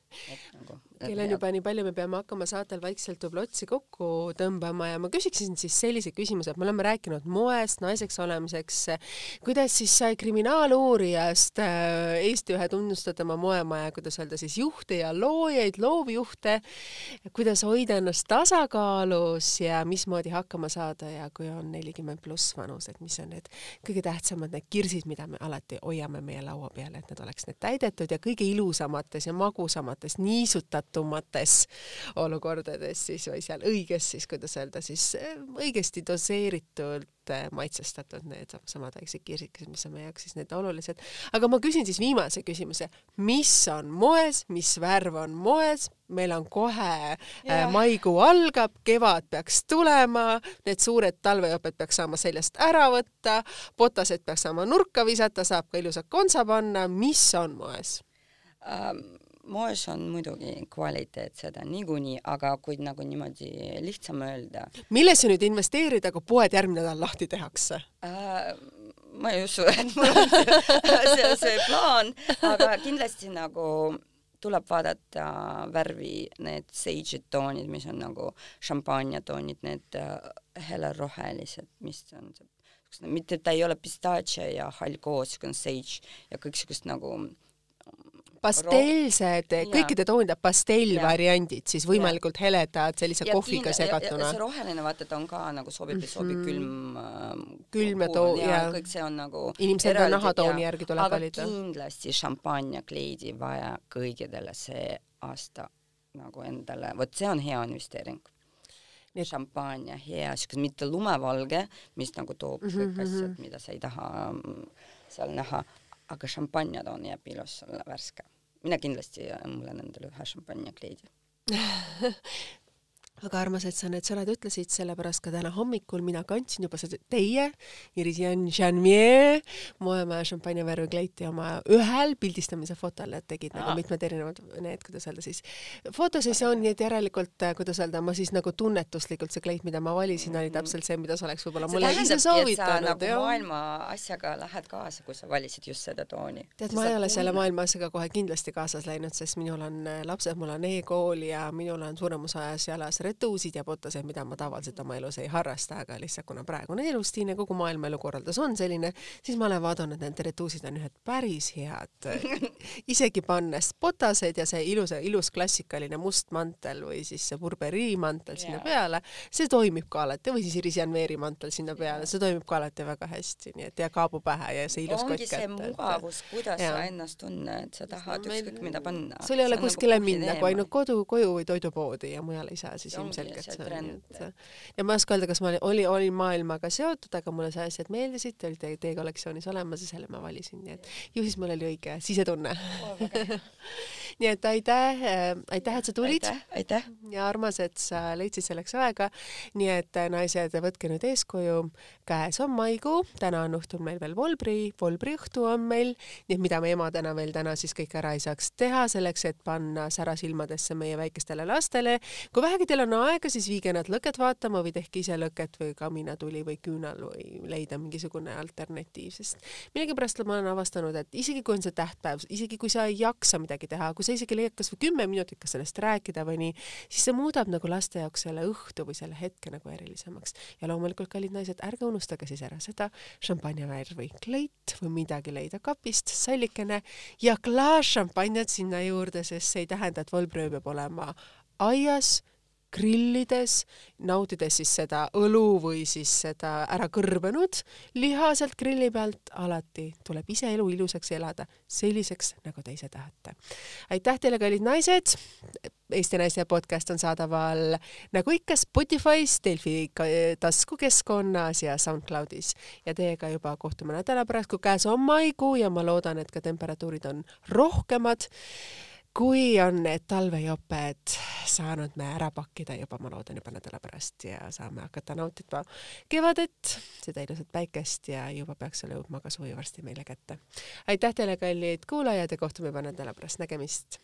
nagu, kell on juba nii palju, me peame hakkama saatel vaikselt võib-olla otsi kokku tõmbama ja ma küsiksin siis sellise küsimuse, et me oleme rääkinud moest, naiseks olemiseks. kuidas siis sai kriminaaluurijast äh, Eesti ühe tunnustatuma moemaja, kuidas öelda siis juhte ja loojaid, loovjuhte, kuidas hoida ennast tasakaalus ja mismoodi hakkama saada? Ja kui on nelikümmend pluss vanus, et mis on need kõige tähtsamad, need kirsid, mida me alati hoiame meie laua peal, et need oleks need täidetud ja kõige ilusamates ja magusamates, niisutatumates olukordades siis või seal õiges siis, kuidas öelda siis õigesti doseeritult maitsestatud need samad väiksed kirsikesed, mis on meie jaoks siis need olulised. aga ma küsin siis viimase küsimuse, mis on moes, mis värv on moes, meil on kohe yeah. äh, maikuu algab, kevad peaks tulema, need suured talvejoped peaks saama seljast ära võtta, botased peaks saama nurka visata, saab ka ilusa kontsa panna, mis on moes um,? Moes on muidugi kvaliteet seda niikuinii, aga kui nagu niimoodi lihtsam öelda. millesse nüüd investeerida, kui poed järgmine nädal lahti tehakse uh,? ma ei usu, et mul on see, see, plaan, aga kindlasti nagu tuleb vaadata värvi, need sage'id toonid, mis on nagu šampaaniatoonid, need uh, helerohelised, mis on see, mitte ta ei ole pistaačia ja hall koos, siukene sage ja kõik siukest nagu pastellsed, kõikide toonide pastellvariandid, siis võimalikult heledad, sellise ja kohviga segatuna. see roheline, vaata, ta on ka nagu sobib, sobib mm -hmm. külm äh,. külm ja too- ja, kõik see on nagu inimesed enda nahatooni järgi tuleb valida. kindlasti šampanjakleidi vaja kõigidele see aasta nagu endale, vot see on hea investeering et šampanja hea, siuke mitte lumevalge, mis nagu toob mm -hmm. kõik asjad, mhm. mida sa ei taha mm, seal näha, aga šampanjatoon jääb ilus värske. Mina kindlasti mulle endale ühe šampanjakleidi väga armas, et sa need sõnad ütlesid, sellepärast ka täna hommikul mina kandsin juba seda teie, Iris-Jan Janmier, moemaja šampanjavärvi kleiti oma ühel pildistamise fotol, et tegid nagu mitmed erinevad need, kuidas öelda siis, fotosessioon, nii et järelikult, äh, kuidas öelda, ma siis nagu tunnetuslikult see kleit, mida ma valisin, oli täpselt see, mida sa oleks võib-olla mulle ise soovitanud. nagu jah. maailma asjaga lähed kaasa, kui sa valisid just seda tooni. tead, ma ei ole selle maailma asjaga kohe kindlasti kaasas läinud, sest minul on äh, lapsed, mul on e-kool ja minul on suurem osa ajas jalas retuusid ja botaseid, mida ma tavaliselt oma elus ei harrasta, aga lihtsalt kuna praegune elustiil ja kogu maailma elukorraldus on selline, siis ma olen vaadanud, et need retuusid on ühed päris head. isegi pannes botaseid ja see ilus, ilus klassikaline must mantel või siis see Burberry mantel yeah. sinna peale, see toimib ka alati või siis Iris Janveeri mantel sinna peale see toimib ka alati väga hästi, nii et ja kaabu pähe ja see ilus ongi see mugavus, kuidas ja. sa ennast tunned, sa tahad ükskõik mida panna. sul ei ole kuskile nagu minna, kui ainult kodu, koju või toidupoodi ja mujal ei saa, siis ilmselgelt see on nii, et ja ma ei oska öelda, kas ma olin, oli, olin maailmaga seotud, aga mulle see asjad meeldisid, te olite teie kollektsioonis olemas ja selle ma valisin, nii et ju siis mul oli õige sisetunne. nii et aitäh äh,, aitäh, et sa tulid. aitäh. ja armas, et sa leidsid selleks aega. nii et äh, naised, võtke nüüd eeskuju. käes on maikuu, täna on õhtul meil veel Volbri, Volbri õhtu on meil, nii et mida me emadena veel täna siis kõik ära ei saaks teha selleks, et panna sära silmadesse meie väikestele lastele. kui vähegi teil on aega, siis viige nad lõket vaatama või tehke ise lõket või kaminatuli või küünal või leida mingisugune alternatiiv, sest millegipärast ma olen avastanud, et isegi kui on see tähtpäev, isegi kui sa ei jaksa midagi teha, kui sa isegi leiad kasvõi kümme minutit ka sellest rääkida või nii, siis see muudab nagu laste jaoks selle õhtu või selle hetke nagu erilisemaks. ja loomulikult, kallid naised, ärge unustage siis ära seda šampanjavärvi kleit või midagi leida kapist, sallikene ja klaas šampanjat sinna juurde, sest see ei tähenda, et volbröö peab olema aias grillides, naudides siis seda õlu või siis seda ära kõrbenud liha sealt grilli pealt, alati tuleb ise elu ilusaks elada, selliseks, nagu te ise tahate. aitäh teile, kallid naised! Eesti Naiste podcast on saadaval nagu ikka Spotify's, Delfi taskukeskkonnas ja SoundCloudis ja teiega juba kohtume nädala pärast, kui käes on maikuu ja ma loodan, et ka temperatuurid on rohkemad kui on need talvejoped saanud me ära pakkida juba, ma loodan juba nädala pärast ja saame hakata nautima kevadet, seda ilusat päikest ja juba peaks selle jõudma ka suvi varsti meile kätte. aitäh teile, kallid kuulajad ja kohtume juba nädala pärast, nägemist